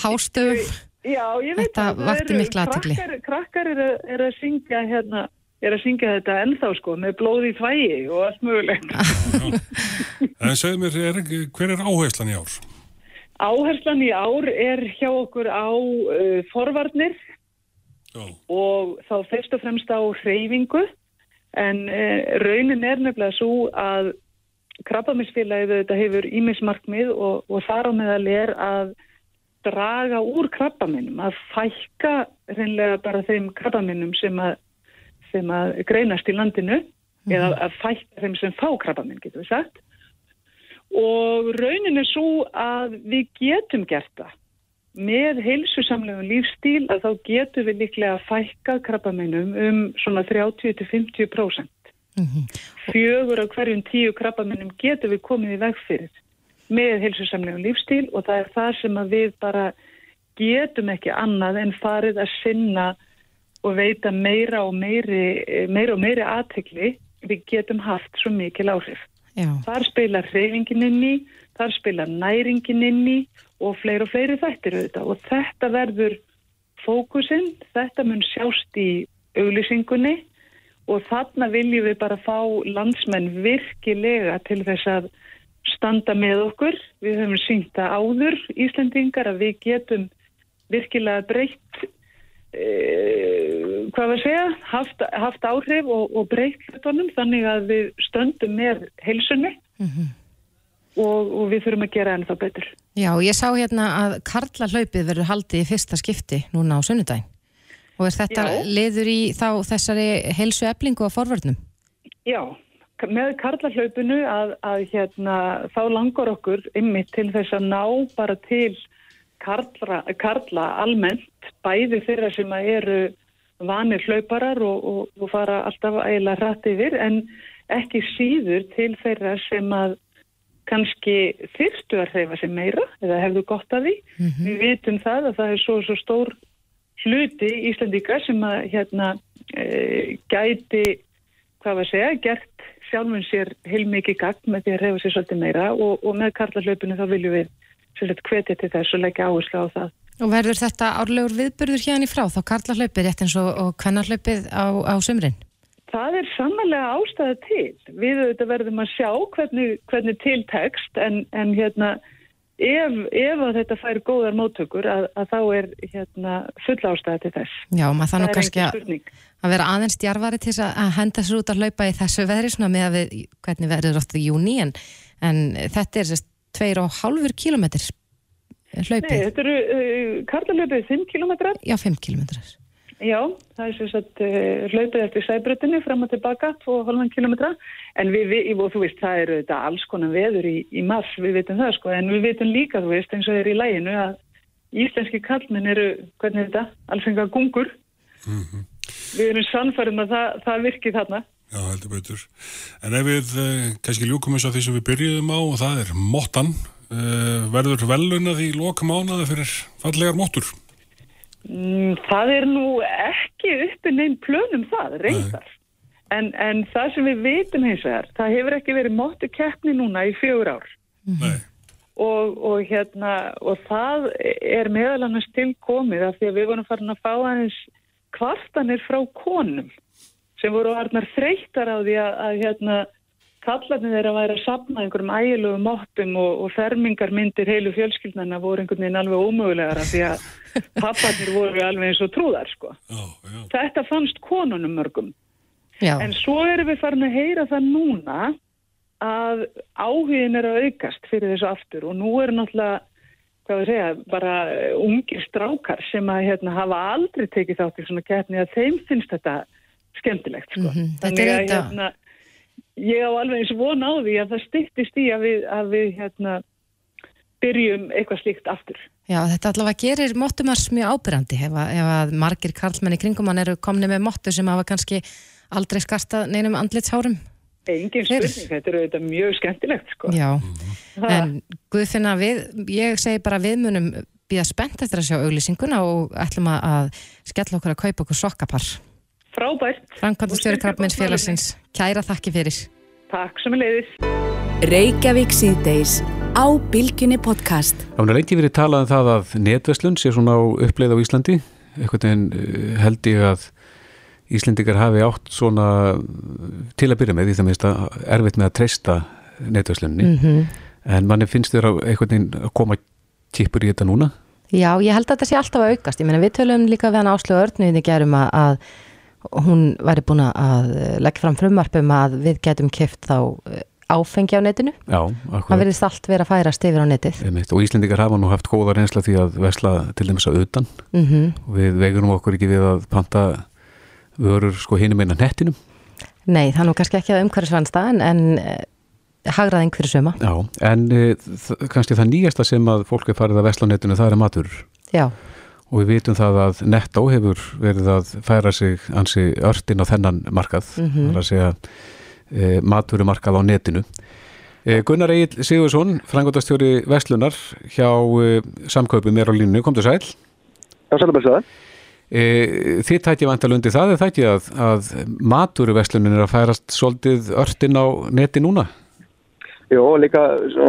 hástöfum. Já, ég veit Þetta að það eru. Krakkar, krakkar eru er að syngja hérna, er að syngja þetta ennþá sko með blóði þvægi og allt mögulegt. En segðu mér, er, hver er áherslan í ár? Áherslan í ár er hjá okkur á uh, forvarnir Já. og þá fyrst og fremst á hreyfingu en uh, raunin er nefnilega svo að krabbaminsfélagið þetta hefur ímismarkmið og, og þar á meðal er að draga úr krabbaminnum, að fækka reynlega bara þeim krabbaminnum sem að, sem að greinast í landinu eða að fækka þeim sem fá krabbaminn, getur við sagt. Og raunin er svo að við getum gert það. Með heilsusamlegum lífstíl að þá getum við líklega að fækka krabbaminnum um svona 30-50%. Fjögur af hverjum tíu krabbaminnum getum við komið í veg fyrir með heilsusamlegum lífstíl og það er það sem að við bara getum ekki annað en farið að sinna og veita meira og meiri, meira og meiri aðtekli við getum haft svo mikil áhrif. Já, Þar spilar hreyfingin inn í, þar spilar næringin inn í og fleiri og fleiri þættir auðvitað og þetta verður fókusinn, þetta mun sjást í auglýsingunni og þarna viljum við bara fá landsmenn virkilega til þess að standa með okkur. Við höfum sínt það áður Íslandingar að við getum virkilega breytt e, hvað var að segja, haft, haft áhrif og, og breytt hlutunum þannig að við stöndum með heilsunni og, og við þurfum að gera ennþá betur. Já, ég sá hérna að Karla hlaupið verður haldið í fyrsta skipti núna á sunnudaginn. Og er þetta Já. liður í þá þessari heilsu eblingu á forvörnum? Já, með karlahlaupinu að, að hérna, þá langar okkur ymmið til þess að ná bara til karla, karla almennt, bæði þeirra sem eru vanir hlauparar og, og, og fara alltaf eiginlega hratt yfir en ekki síður til þeirra sem að kannski þyrftu að hreyfa sig meira eða hefðu gott að því. Við vitum það að það er svo, svo stór hluti Íslandíka sem að hérna e, gæti, hvað var að segja, gert sjálfum sér heilmikið gagn með því að reyfa sér svolítið meira og, og með karlahlaupinu þá viljum við hvetja til þess og leggja áherslu á það. Og verður þetta árlegur viðburður hérna í frá þá Karla hlaupið rétt eins og, og kvennarhlaupið á, á sumrin? Það er sannlega ástæða til. Við auðvitað verðum að sjá hvernig, hvernig tiltekst en, en hérna ef, ef að þetta fær góðar móttökur að, að þá er hérna full ástæða til þess. Já, maður er kannski að, að vera aðeins djarfari til þess að- henda sér út að hlaupa í þessu veðri svona með að við, hvernig verður oft í júni en, en þetta er sérst tveir og hálfur kílometr Nei, hlaupið. þetta eru uh, karlalöpið 5 kilometrar Já, 5 kílometrar. Já, það er sem sagt uh, hlaupið eftir sæbrutinu fram og tilbaka, 2,5 km en við, við, og þú veist, það eru þetta alls konar veður í, í mars, við veitum það sko, en við veitum líka, þú veist, eins og er í læginu að íslenski kallminn eru, hvernig er þetta, alls enga gungur mm -hmm. við erum sannfærum að það, það virkið þarna Já, heldur betur. En ef við uh, kannski ljúkum þess að því sem við byrjuðum á og það er mottan, uh, verður velunað í loka mánuða fyrir fallegar móttur? Mm, það er nú ekki uppi neinn plönum það, reyndar. En, en það sem við veitum hins vegar, það hefur ekki verið móttu keppni núna í fjögur ár. Nei. Og, og, hérna, og það er meðal annars tilkomið af því að við vorum farin að fá aðeins kvartanir frá konum sem voru varnar þreytar á því að, að hérna, kallarnir þeirra væri að sapna einhverjum ægilegu móttum og, og fermingarmyndir heilu fjölskyldnarna voru einhvern veginn alveg ómögulegar af því að papparnir voru alveg eins og trúðar sko. Já, já. Þetta fannst konunum mörgum. Já. En svo erum við farin að heyra það núna að áhugin er að aukast fyrir þessu aftur og nú er náttúrulega, hvað við segja, bara ungir strákar sem að hérna, hafa aldrei tekið þátt í svona keppni að þeim finnst þetta skemmtilegt sko. Mhm, þetta Þannig er þetta- hérna, ég á alveg eins von á því að það styttist í að við, að við hérna, byrjum eitthvað slíkt aftur. Já, þetta allavega gerir móttumars mjög ábyrrandi ef, ef að margir karlmenn í kringum hann eru komni með móttu sem hafa kannski aldrei skartað neinum andlitshárum. Engin spurning, þetta er auðvitað mjög skemmtilegt sko. Já, Ha. en Guðfinna, við, ég segi bara við munum býða spennt eftir að sjá auglýsinguna og ætlum að skella okkur að kaupa okkur sokkapar. Frábært. Framkvæmdastjóri Krabbmeins félagsins, kæra þakki fyrir. Takk sem er leiðis. Reykjavík síðdeis á Bilginni podcast. Það er lengi verið talað um það að netverslun sé svona á uppleið á Íslandi. Eitthvað en held ég að Íslendingar hafi átt svona eh, til að byrja með því það minnst að erfitt með að treysta netverslunni. Mm En manni finnst þér að eitthvað en að koma kipur í þetta núna? Já, ég held að þetta sé alltaf að aukast. Ég meina, við tölum líka við hann Áslu Örnuðinni gerum að, að hún væri búin að leggja fram frumarpum að við getum keft þá eh, áfengi á netinu. Já, Það akkurat. verðist allt vera að færast yfir á netið. Einmitt. Og Íslendingar hafa nú haft góða reynsla því að vesla til dæmis að utan. Mm Og við vegurum okkur ekki við að panta vörur sko hinum eina nettinum. Nei, það nú kannski ekki að umhverfisvænsta en, en eh, hagraðing fyrir söma. Já, en e, kannski það nýjasta sem að fólk er farið að vesla á netinu það er matur. Já, Og við vitum það að Netto hefur verið að færa sig ansi örtin á þennan markað, Mhm. það er að segja e, maturumarkað á netinu. E, Gunnar Egil Sigursson, frangotastjóri Vestlunar hjá e, samkaupum er á línu, kom til sæl. Já, sælum að segja. E, þið tætti vantal undir það, er það ekki að, að maturuveslunin er að færast svolítið örtin á neti núna? Jó, og líka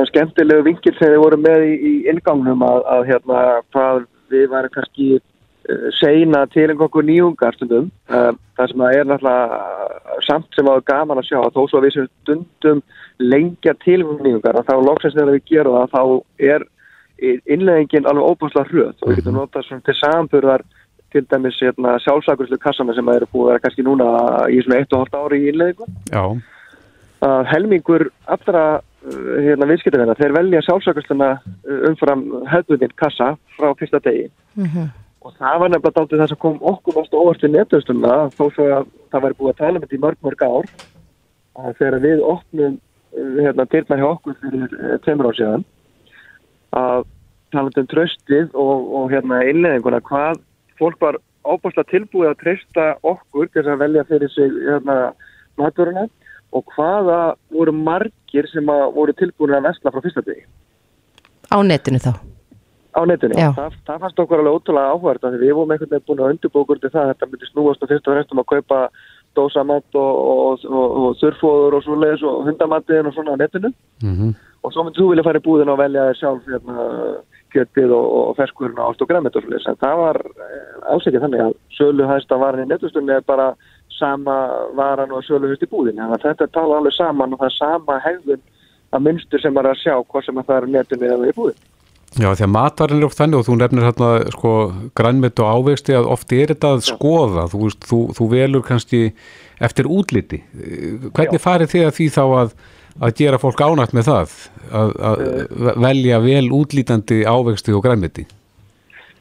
skemmtilegu vinkil sem þið voru með í, í ingangnum að, að hérna hvað við varum kannski uh, seina til einhverjum nýjungar stundum. Uh, það sem það er náttúrulega samt sem að gaman að sjá að þó svo að við sem stundum lengja til nýjungar að þá loksins þegar við gerum það þá er innleggingin alveg óbúslega hröð. Og við getum notað svona til samburðar til dæmis hérna, sjálfsakurslu kassana sem eru búið að vera kannski núna í svona 1,5 ári í innleggingu Já, að helmingur allra uh, hérna, viðskiptavina, þeir velja sjálfsakasluna umfram hefðbundin kassa frá fyrsta degi. Mm og það var nefnilega dálítið það sem kom okkur mest óvart til netvösluna þó svo að það væri búið að tala um þetta í mörg mörg ár að þegar við opnum uh, hérna, dyrna hjá okkur fyrir uh, tveimur ár síðan að tala um tröstið og, og hérna, innleðinguna hvað fólk var ábúrslega tilbúið að treysta okkur til þess að velja fyrir sig hérna, maturina og hvaða voru margir sem að voru tilbúin að vesla frá fyrsta degi á netinu þá. á netinu. Já. Það, það fannst okkur alveg ótrúlega áhverð því við vorum einhvern veginn búin að undirbúkur til það að þetta myndi snúast og fyrst og fremst um að kaupa dósamatt og, og, og, og þurrfóður og svoleiðis og hundamattiðin og svona á netinu mhm. og svo myndi þú vilja fara í búðin og velja þér sjálf hérna, kjöttið og, og ferskurinn ást og græmit og svoleiðis en það var eh, alls ekki þannig að sölu hægsta varan í netustunni er bara sama varan og sölu hægst í búðin þannig að þetta tala alveg saman og það er sama hegðun að mynstur sem er að sjá hvað sem að það er netinu eða í búðin Já, því að matvarinn er oft þannig og þú nefnir hérna sko grænmett og ávegsti að oft er þetta að skoða, þú, veist, þú, þú velur kannski eftir útliti. Eh, Hvernig farið þið að því þá að, að gera fólk ánægt með það, að, að velja vel útlítandi ávegsti og grænmetti?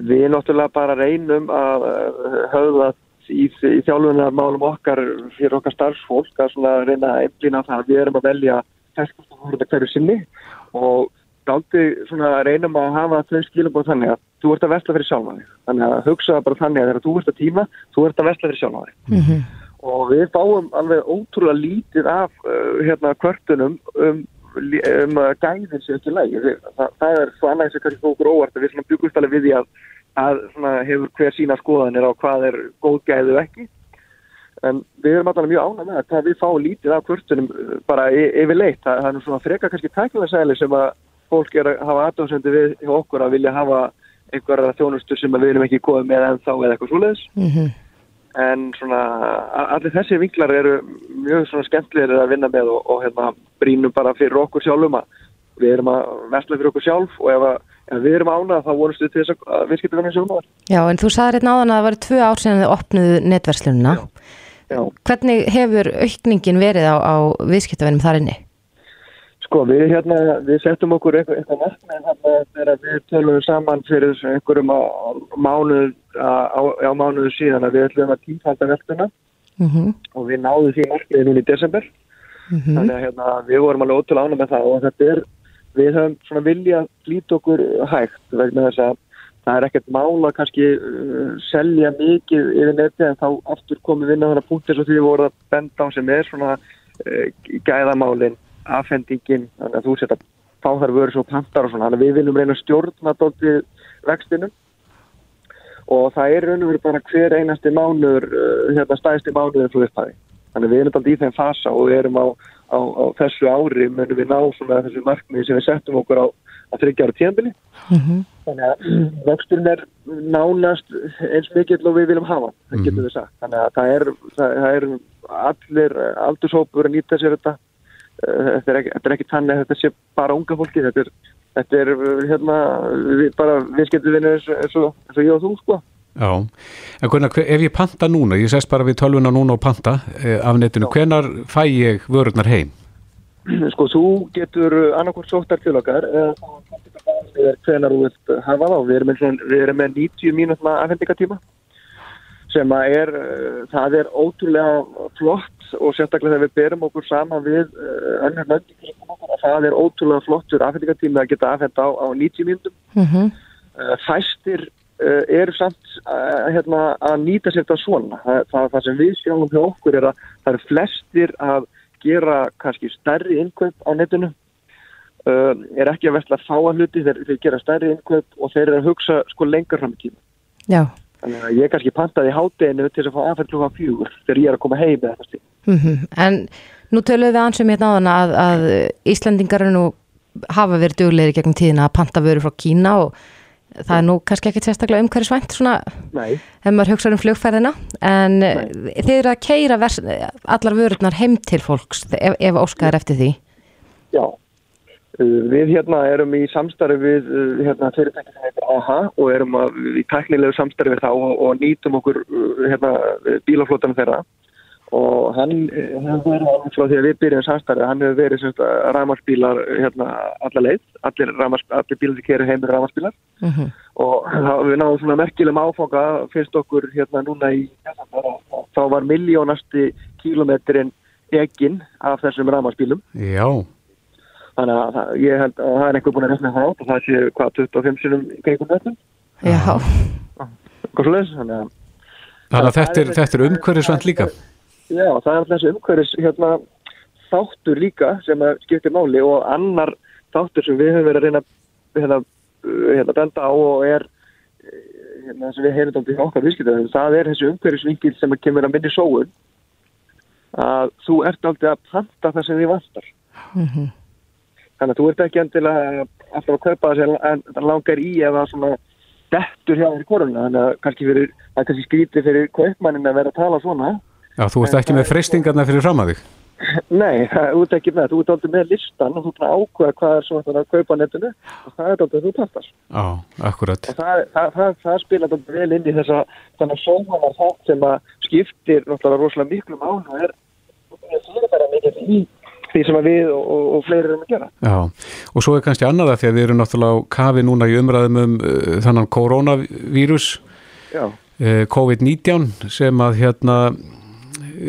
Við náttúrulega bara reynum að uh, höfða í, í þjálfunarmálum okkar fyrir okkar starfsfólk að svona reyna að einblýna það að við erum að velja feskustafórunda hverju sinni og daldi svona reynum að hafa þau skilum búið þannig að þú ert að vestla fyrir sjálfæði þannig að hugsa bara þannig að þegar þú ert að tíma þú ert að vestla fyrir sjálfæði mm -hmm. og við fáum alveg ótrúlega lítið af uh, hérna kvörtunum um um gæðin sem ekki lægi það, það er svo annað sem kannski okkur óvart að við byggumst alveg við því að, að hefur hver sína skoðanir á hvað er góð gæðu ekki. En við erum alltaf mjög ánað með að við fáum lítið af kvörtunum uh, bara yfir leitt, það, það er svona freka kannski tæknilega sem að fólk er að hafa aðdáðsendu við okkur að vilja hafa einhverja þjónustu sem við erum ekki komið með en þá eða eitthvað svoleiðis. Mm -hmm. en svona allir þessi vinklar eru mjög svona skemmtlir að vinna með og, og hérna brínum bara fyrir okkur sjálfum að við erum að vestla fyrir okkur sjálf og ef, að, ef við erum ánað þá vonustu til þess að við skiptum við sjálfum Já en þú sagði hérna áðan að það var tvö ár að þið opnuðu netverslununa Hvernig hefur aukningin verið á, á viðskiptavinnum þar inni? Sko við hérna, við settum okkur eitthvað, eitthvað markmið hérna þegar við tölum saman fyrir einhverjum mánuð, á, á mánuðu síðan að við ætlum að tímfalda veltuna mm -hmm. og við náðum því markmiði núni í desember. Mm -hmm. Þannig að hérna, við vorum alveg ótrúlega ánum með það og þetta er, við höfum svona viljað flýta okkur hægt vegna þess að það er ekkert mála kannski uh, selja mikið yfir neti en þá aftur inn á þannig punktir sem við vorum að benda á sem er svona uh, gæðamálinn afhendingin, þannig að þú setja fá þar vörður svo pantar og svona. Þannig að við viljum reyna stjórna dóltið vextinum. Og það er raun og verið bara hver einasti mánuður uh, hérna stæðsti mánuður frá upphæði þannig við erum alltaf í þeim fasa og við erum á, á, á þessu ári munum við ná svona þessu markmiði sem við settum okkur á að þryggja ára tíðanbili mm -hmm. þannig að vöxturinn er nánast eins mikill og við viljum hafa það getur mhm. við sagt þannig að það er, það, það er allir aldurshópur að nýta sér þetta þetta er ekki, þetta er ekki tannig að þetta sé bara unga fólki þetta er, þetta er hérna, við, bara viðskiptuvinni eins, eins og ég og þú sko Já, en hvernig, ef ég panta núna ég sést bara við tölvuna núna og panta eh, af netinu, hvenar fæ ég vörurnar heim? Sko, þú getur annarkort sóttar til okkar eða hvenar þú vilt hafa þá við erum með, við erum með 90 mínútna afhendingatíma sem að er, eh, það er ótrúlega flott og sérstaklega þegar við berum okkur saman við uh, önnur löndi kringum okkur að það er ótrúlega flottur afhendingartími að geta afhenda á, á 90 mínutum. Mm -hmm. uh, fæstir eru samt hérna, að nýta sér þetta svona. Það, það, það sem við sjáum hjá okkur er að það eru flestir að gera kannski stærri innkaup á netinu. Er ekki að vestla fá að hluti þegar þeir gera stærri innkaup og þeir eru að hugsa sko lengar fram í tíma. Já. Þannig að ég kannski pantaði hátteginu til að fá aðferð klúfa fjögur þegar ég er að koma heim með þetta stíl. Mm -hmm. En nú töluðum við ansum hérna á þann að, að Íslandingar nú hafa verið dugleiri gegn tíðina að panta vöru frá Kína og það er nú kannski ekki sérstaklega umhverjusvænt svona ef maður hugsaður um flugferðina en Nei. þið eru að keira allar vörurnar heim til fólks ef, ef óskaður eftir því? Já. Við hérna erum í samstarfi við hérna, fyrirtæki sem heitir AHA og erum að, í tæknilegu samstarfi þá og, og nýtum okkur hérna, bílaflótanum þeirra og hann hefur verið frá því að við byrjum samstæðið, hann hefur verið ræmarsbílar hérna allar leið, allir, allir bílar sem kerir heimir ræmarsbílar uh mhm. -huh. og þá, við náðum svona merkilegum áfanga fyrst okkur hérna núna í þá var miljónasti kílometrin eginn af þessum ræmarsbílum Já. Þannig að það, ég held að það er einhver búin að resna það átt og það sé hvað 25 sinum kringum þetta Já? Þannig að, Þannig að þetta er, er umhverjusvand líka Já, það er alltaf þessi umhverjus hérna, þáttur líka sem skiptir máli og annar þáttur sem við höfum verið að reyna hérna, hérna benda á og er hérna, sem við heyrum þetta í okkar viðskiptaðum, það er þessi umhverjusvingil sem kemur að minni sóun að þú ert aldrei að planta það sem þið vantar. Mm -hmm. þannig að þú ert ekki endilega alltaf að kaupa það sem langar í eða svona dettur hjá þér koruna. Þannig að kannski, fyrir, að kannski skríti fyrir kaupmannin að vera að tala svona Já, þú ert ekki með freystingarna fyrir fram að þig? Nei, þú ert ekki með, þú ert aldrei með listan og þú ert að ákvæða hvað er svona að kaupa netinu og það er aldrei þú pastar. Já, akkurat. Og það, það, það, það spila aldrei vel inn í þessa þannig að sóhanar þátt sem að skiptir náttúrulega rosalega miklu mánu og er fyrirfæra mikið í því sem við og, og, og fleiri erum að gera. Já, og svo er kannski annað að því að við erum náttúrulega á kafi núna í umræðum um uh, þannan koronavírus Já eh, COVID-19 sem að hérna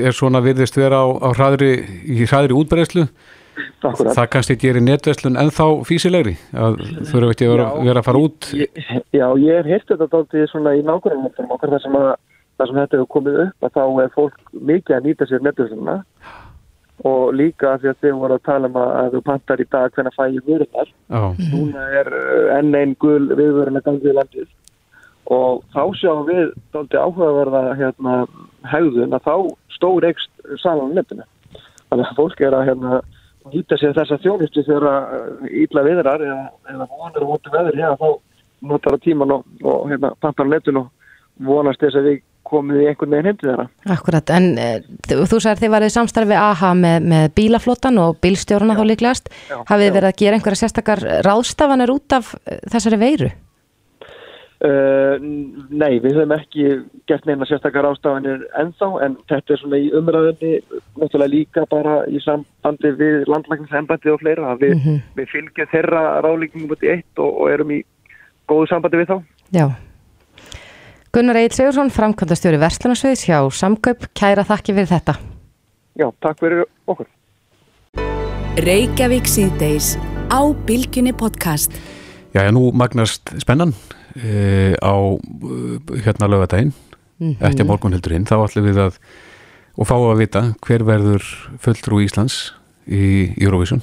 er svona virðist vera á, á hraðri, í hraðri útbreyslu það kannski gerir netverslun ennþá físilegri að þurfa ekki að vera, vera að fara út? Ég, já, ég hef heyrt þetta dálítið svona í nákvæmlega okkar þar sem, að, þar sem þetta hefur komið upp að þá er fólk mikið að nýta sér netverslunna og líka því að þau voru að tala um að, þú pantar í dag hvernig fæ ég vörunar Já, núna er uh, enn einn gul viðvörun að ganga í landið. Og þá sjáum við dálítið áhugaverða hérna, hegðun að þá stór ekst salan á netinu. Þannig að fólk er að hérna, nýta sér þessa þjónustu þegar uh, ítla viðrar eða, eða vonur og vonur veður hérna, þá notar á tíman og, og hérna, pantar á netinu og vonast þess að við komum í einhvern veginn heimti þeirra. Akkurat, en e, þú sagðir þið varðið samstarfi AHA með, með bílaflottan og bílstjórna þá líklegast. Já, Hafið þið já. verið að gera einhverja sérstakar ráðstafanir út af eh, þessari veiru? Uh, nei, við höfum ekki gert neina sérstakar ástafanir ennþá en þetta er svona í umræðinni náttúrulega líka bara í sambandi við landlækningsembandi og fleira að við, við fylgjum þeirra ráðlíkingum út í eitt og, og erum í góðu sambandi við þá. Já. Gunnar Egil Sigursson, framkvæmdastjóri Verslanarsviðs hjá Samkaup, kæra þakki fyrir þetta. Já, takk fyrir okkur. Reykjavík síðdeis á Bilginni podcast. Já, nú magnast spennan e, á uh, hérna lögadaginn eftir morgun heldur hinn, þá ætlum við að og fá að vita hver verður fulltrú Íslands í Eurovision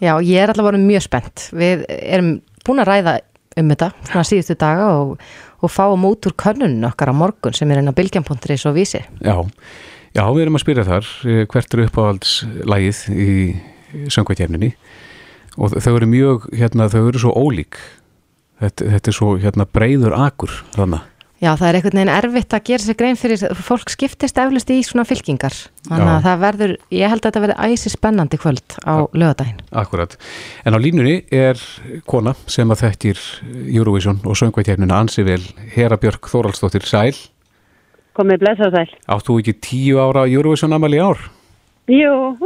Já, ég er allavega mjög spennt. Við erum búin að ræða um þetta svona síðustu daga og, og fáum út úr könnun okkar á morgun sem er inn á bilgjan.is og vísi. Já, já, við erum að spyrja þar eh, hvert er uppáhaldslægið í söngvætjefninni og þau eru mjög, hérna, þau eru svo ólík þetta, þetta er svo hérna breyður akur þannig Já, það er einhvern veginn erfitt að gera sér grein fyrir, fólk skiptist eflust í svona fylkingar. Þannig Já. að það verður, ég held að þetta verður æsi spennandi kvöld á lögadaginn. Akkurat. En á línunni er kona sem að þekkir Eurovision og söngvætjefnina ansi vel Hera Björk Þóraldsdóttir Sæl. Komið blessað sæl. Átt þú ekki tíu ára Eurovision amal í ár? Jú,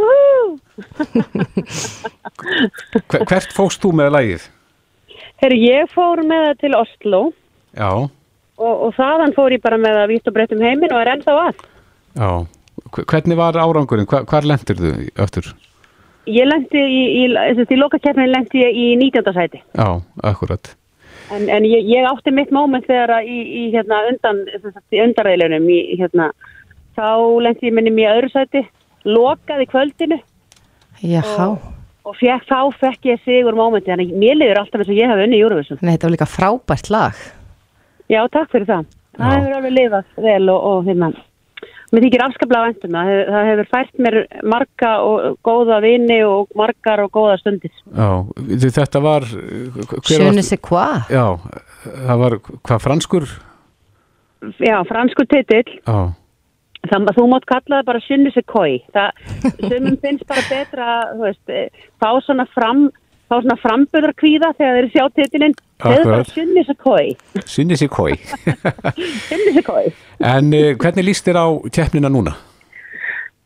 hvert fóst þú með lægið? Herru, ég fór með það til Oslo Já, og, og þaðan fór ég bara með það vítt og breytt um heiminn og er ennþá að. já. Hver- Hvernig var árangurinn? Hvar, hvar lendir þú aftur? Ég lendi í, í, í, í lokakeppnin lendi ég í 19. sæti. Já, akkurat. En, en ég, ég átti mitt móment þegar að í, í hérna undan, sem sagt, í undarreilunum, í hérna, þá lendi ég minnum í öðru sæti, lokaði kvöldinu Jáhá, og fekk, þá fekk ég sigur mómenti, þannig að mér liður alltaf eins og ég hafi unni í Júruvísum. Nei, þetta var líka frábært lag. Já, takk fyrir það. Það Já. hefur alveg lifað vel og, og hérna, mér þykir afskaplega væntum það. Hefur, það hefur fært mér marga og góða vini og margar og góða stundir. Já, þetta var... ne sais quoi. Já, það var hvað franskur? Já, fransku titill, Já, þannig að þú mátt kalla það bara synni sig. Það, sumum finnst bara betra, veist, eh, fá svona fram, fá svona framböðarkvíða þegar þeir sjá titilinn. Það er bara Akkurat. synni sig koi, sinni sér kói. synni sig koi. en uh, hvernig líst þér á keppnina núna?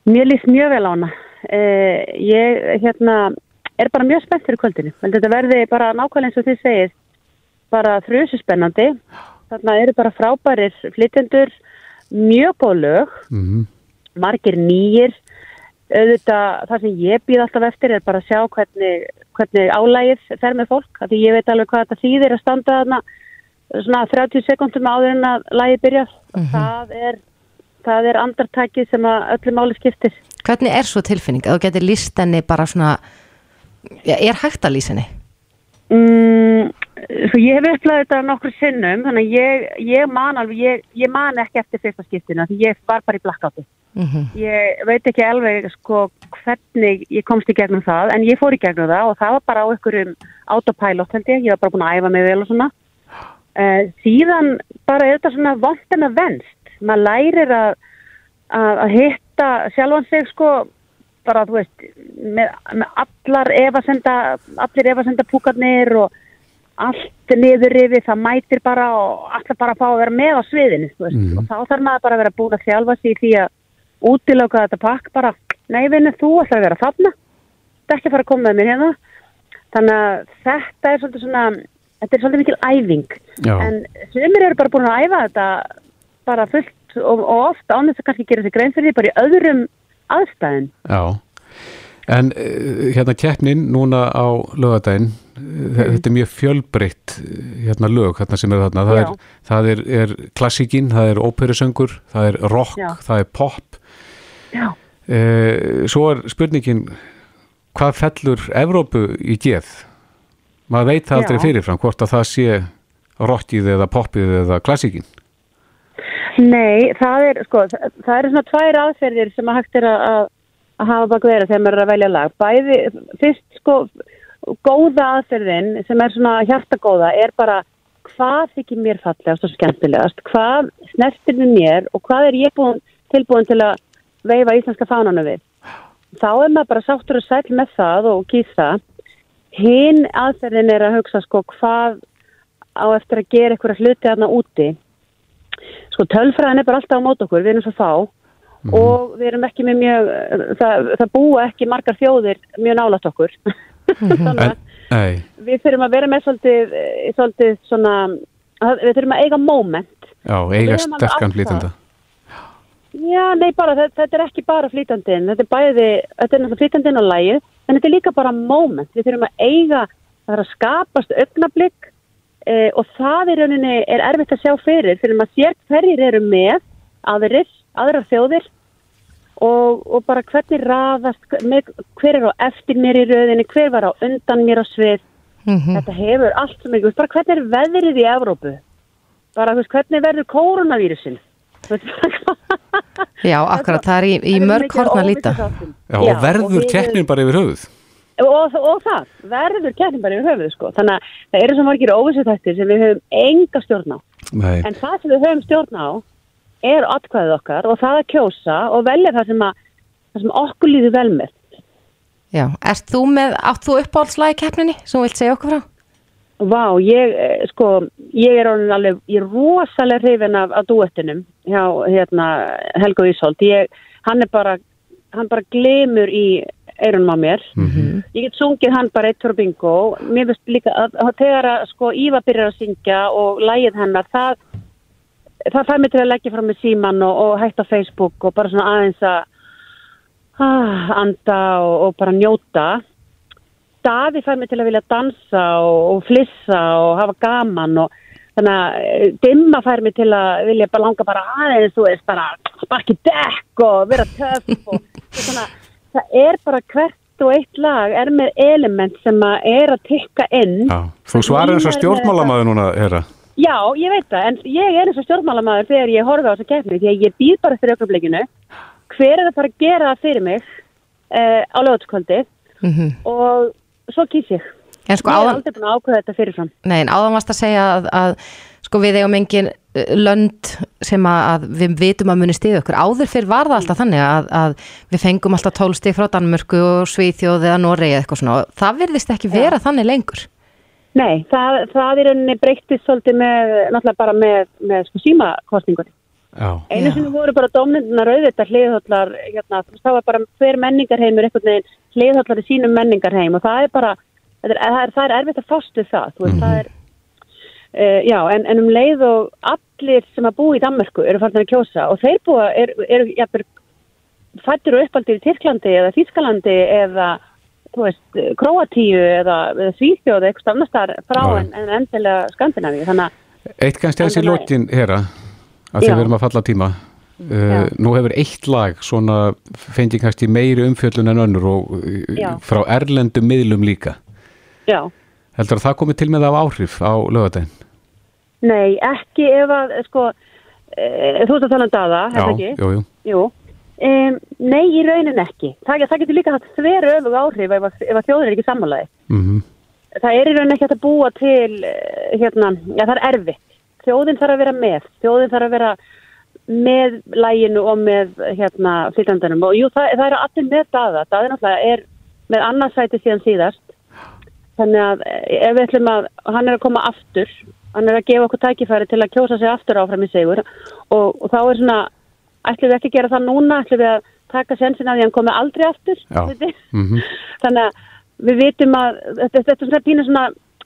Mér líst mjög vel á hana. Uh, ég hérna, er bara mjög spennt fyrir kvöldinu. Þetta verði bara nákvæmlega eins og þið segið, bara þrjusu spennandi. Þarna eru bara frábærir flytjendur, mjög góð lög, Mm margir nýjir. Auðvitað, það sem ég býð alltaf eftir er bara að sjá hvernig, hvernig álægið fer með fólk. Af Því ég veit alveg hvað þetta þýðir að standa þarna svona 30 sekundum áður en að lægið byrjar. það, er, það er andartækið sem að öllu máli skiptir. Hvernig er svo tilfinning að þú getur líst henni bara svona, já, er hægt að lýsa henni? Mm, svo ég hef upplæðið þetta nokkur sinnum, þannig að ég, ég man alveg, ég, ég man ekki eftir fyrsta skiptinu, því ég var bara í blackouti. Mm Ég veit ekki alveg sko hvernig ég komst í gegnum það, en ég fór í gegnum það og það var bara á einhverjum autopilot held ég, ég var bara búin að æfa mig vel og svona. Uh, síðan bara er þetta svona að venst, maður lærir að, að hitta sjálfan sig sko bara þú veist með, með allar efasenda allir efasenda púkarnir og allt niður yfir það mætir bara og allar bara fá að vera með á sviðinu þú veist. og þá þarf maður bara að vera búin að þjálfa sig í því að útiloka þetta pakk bara. Nei vinnu þú ætlar að vera þarna. Þetta er ekki að fara að koma með mér hérna. Þannig að þetta er svolítið svona þetta er svolítið mikil æfing. Já. en sumir eru bara búin að æfa þetta bara fullt og, og oft án þess að kannski gera sig grein fyrir því bara í öðrum aðstæðin. Já, en uh, hérna keppnin núna á lögadaginn, mm. þetta er mjög fjölbreytt hérna lög hérna sem er þarna, það, er, það er, er klassíkin, það er óperusöngur, það er rock, Já. það er pop. Já. Uh, svo er spurningin, hvað fellur Evrópu í geð? Maður veit aldrei fyrirfram hvort að það sé rockið eða popið eða klassíkin. Nei, það er, sko, það, eru svona tvær aðferðir sem að hægt er að, að hafa bak vera þegar maður er að velja lag. Bæði, fyrst, sko, góða aðferðin sem er svona hjartagóða er bara hvað þykir mér fallegast og skemmtilegast, hvað snertir mér og hvað er ég búin, tilbúin til að veifa íslenska fánanu við. Þá er maður bara sáttur og sæl með það og kýsa. Hinn aðferðin er að hugsa, sko, hvað á eftir að gera eitthvað hluti aðna úti sko tölfræðin er bara alltaf á mót okkur, við erum svo fá. Mm. og við erum ekki með mjög það, það búa ekki margar þjóðir mjög nálat okkur. Þannig að við þurfum að vera með svolítið, svolítið svona, við þurfum að eiga moment. Já, eiga sterkan flýtanda Já, nei bara, þetta, þetta er ekki bara flýtandin, þetta er bæði þetta er náttúrulega flýtandin og lægið, en þetta er líka bara moment, við þurfum að eiga það er að skapast öfnablík eh, og það er, rauninni, er erfitt að sjá fyrir fyrir maður sér hverjir eru með aðrir, aðrar þjóðir og, og bara hvernig raðast, með, hver er á eftir mér í rauninni, hver var á undan mér á svið. Mm -hmm. þetta hefur allt sem ekki, bara hvernig er veðrið í Evrópu? Bara veist, hvernig verður koronavírusin Já, akkurat, það er í, í mörg horn að líta. Já, og verður keppnin bara yfir höfuð og, og það verður kæftin bara yfir höfuð sko. þannig að það eru svo margir óvissutættir sem við höfum enga stjórn á Nei. en það sem við höfum stjórn á er atkvæðið okkar og það að kjósa og velja það sem, að, það sem okkur líður vel með Já, erst þú með, átt þú uppáhaldslægi keppninni sem þú vilt segja okkur frá? Vá, ég, eh, sko, ég er alveg, ég er rosalega hrifin af, af duettinum hjá hérna, Helga Íshold, hann er bara, hann bara glemur í eirunum á mér. Mm -hmm. ég get sungið hann bara eitt fyrir bingo. Mér finnst líka að, þegar að sko Íva byrjar að syngja og lægið hennar það, það fær mig til að leggja frá mig síman og, og hægt á Facebook og bara svona aðeins að ah, anda og, og bara njóta. Daði fær mig til að vilja dansa og, og flissa og hafa gaman og þannig að eh, dimma fær mig til að vilja bara langa bara aðeins veist bara sparki dekk og vera töf og svona það er bara hvert og eitt lag er með element sem að er að tikka inn. Já, Þú svarar eins og stjórnmálamæður núna, herra Já, ég veit það, en ég er eins og stjórnmálamæður þegar ég horfa á þessa keppni, því að ég býð bara eftir öllubleikinu, hver er það bara að gera það fyrir mig uh, á lögutskvöldi mm -hmm. og svo kýs ég. Sko, Ég er aldrei búin að ákveða þetta fyrirfram. Nei, en áðan varst að segja að, að sko við eigum engin lönd sem að við vitum að muni stíða okkur. Áður fyrr var það alltaf þannig að, að við fengum alltaf tólstíð frá Danmörku og Svíþjóð eða Noregi eða eitthvað svona. Það virðist ekki vera ja. þannig lengur. Nei, það, það er unni breyttist svolítið með, náttúrulega bara með, með sko símakostningunni. Einu sem voru bara domnindina rauðvitað hliðhóllar, hérna, það var bara hver menningarheimur eitthvað neginn hliðhóllar í sínum menningarheim og það er bara, það er, það er erfitt að fástu það, mm -hmm. það er Uh, já, en, en um leið og allir sem að bú í Danmarku eru farin að kjósa og þeir búa eru er, er, fættir og uppaldir í Tyrklandi eða Þískalandi eða veist, Kroatíu eða, eða Svíþjóð eitthvað annars þar frá en, en endilega Skandinavíu Eitt kannski í lótin hér að þeir verðum að falla tíma. Uh, nú hefur eitt lag svona fengi kannski meiri umfjöldun en önnur og uh, já. frá erlendu miðlum líka. Já Heldur að það komi til með af áhrif á lögadaginn? Nei, ekki ef að, sko, e, þú veist að tala um daða, hefur ekki? Jú, jú. Jú. Um, nei, í raunin ekki. Það, það getur líka hatt þveru öfug áhrif ef, ef að þjóður er ekki sammálaði. Mm -hmm. Það er í raunin ekki hægt að búa til, eh, hérna, já það er erfitt. Þjóðin þarf að vera með. Þjóðin þarf að vera með læginu og með, hérna, fylgjandanum. Og jú, það, það er allir með daða. Það er náttúrulega er með annarsæti síðan síðast Þannig að eh, ef við ætlum að, hann er að koma aftur, hann er að gefa okkur tækifæri til að kjósa sig aftur áfram í segur og, og þá er svona, ætlum við ekki að gera það núna, ætlum við að taka sensin að því hann komi aldrei aftur. Mm -hmm. Þannig að við vitum að, þetta, þetta er svona pínu svona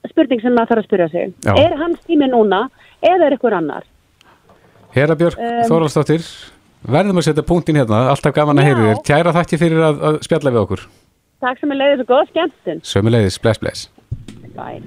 spurning sem maður þarf að spyrja sig. Já. Er hans tími núna eða er ykkur annar? Hera Björk Um, Þorvaldsdóttir, verðum að setja punktin hérna, alltaf gaman að Já. heyri þér. Kæra þakki fyrir að, að spjalla við okkur. Takk sem er leiðis og góð skemmtun. Sömuleiðis, bless, bless. Bye.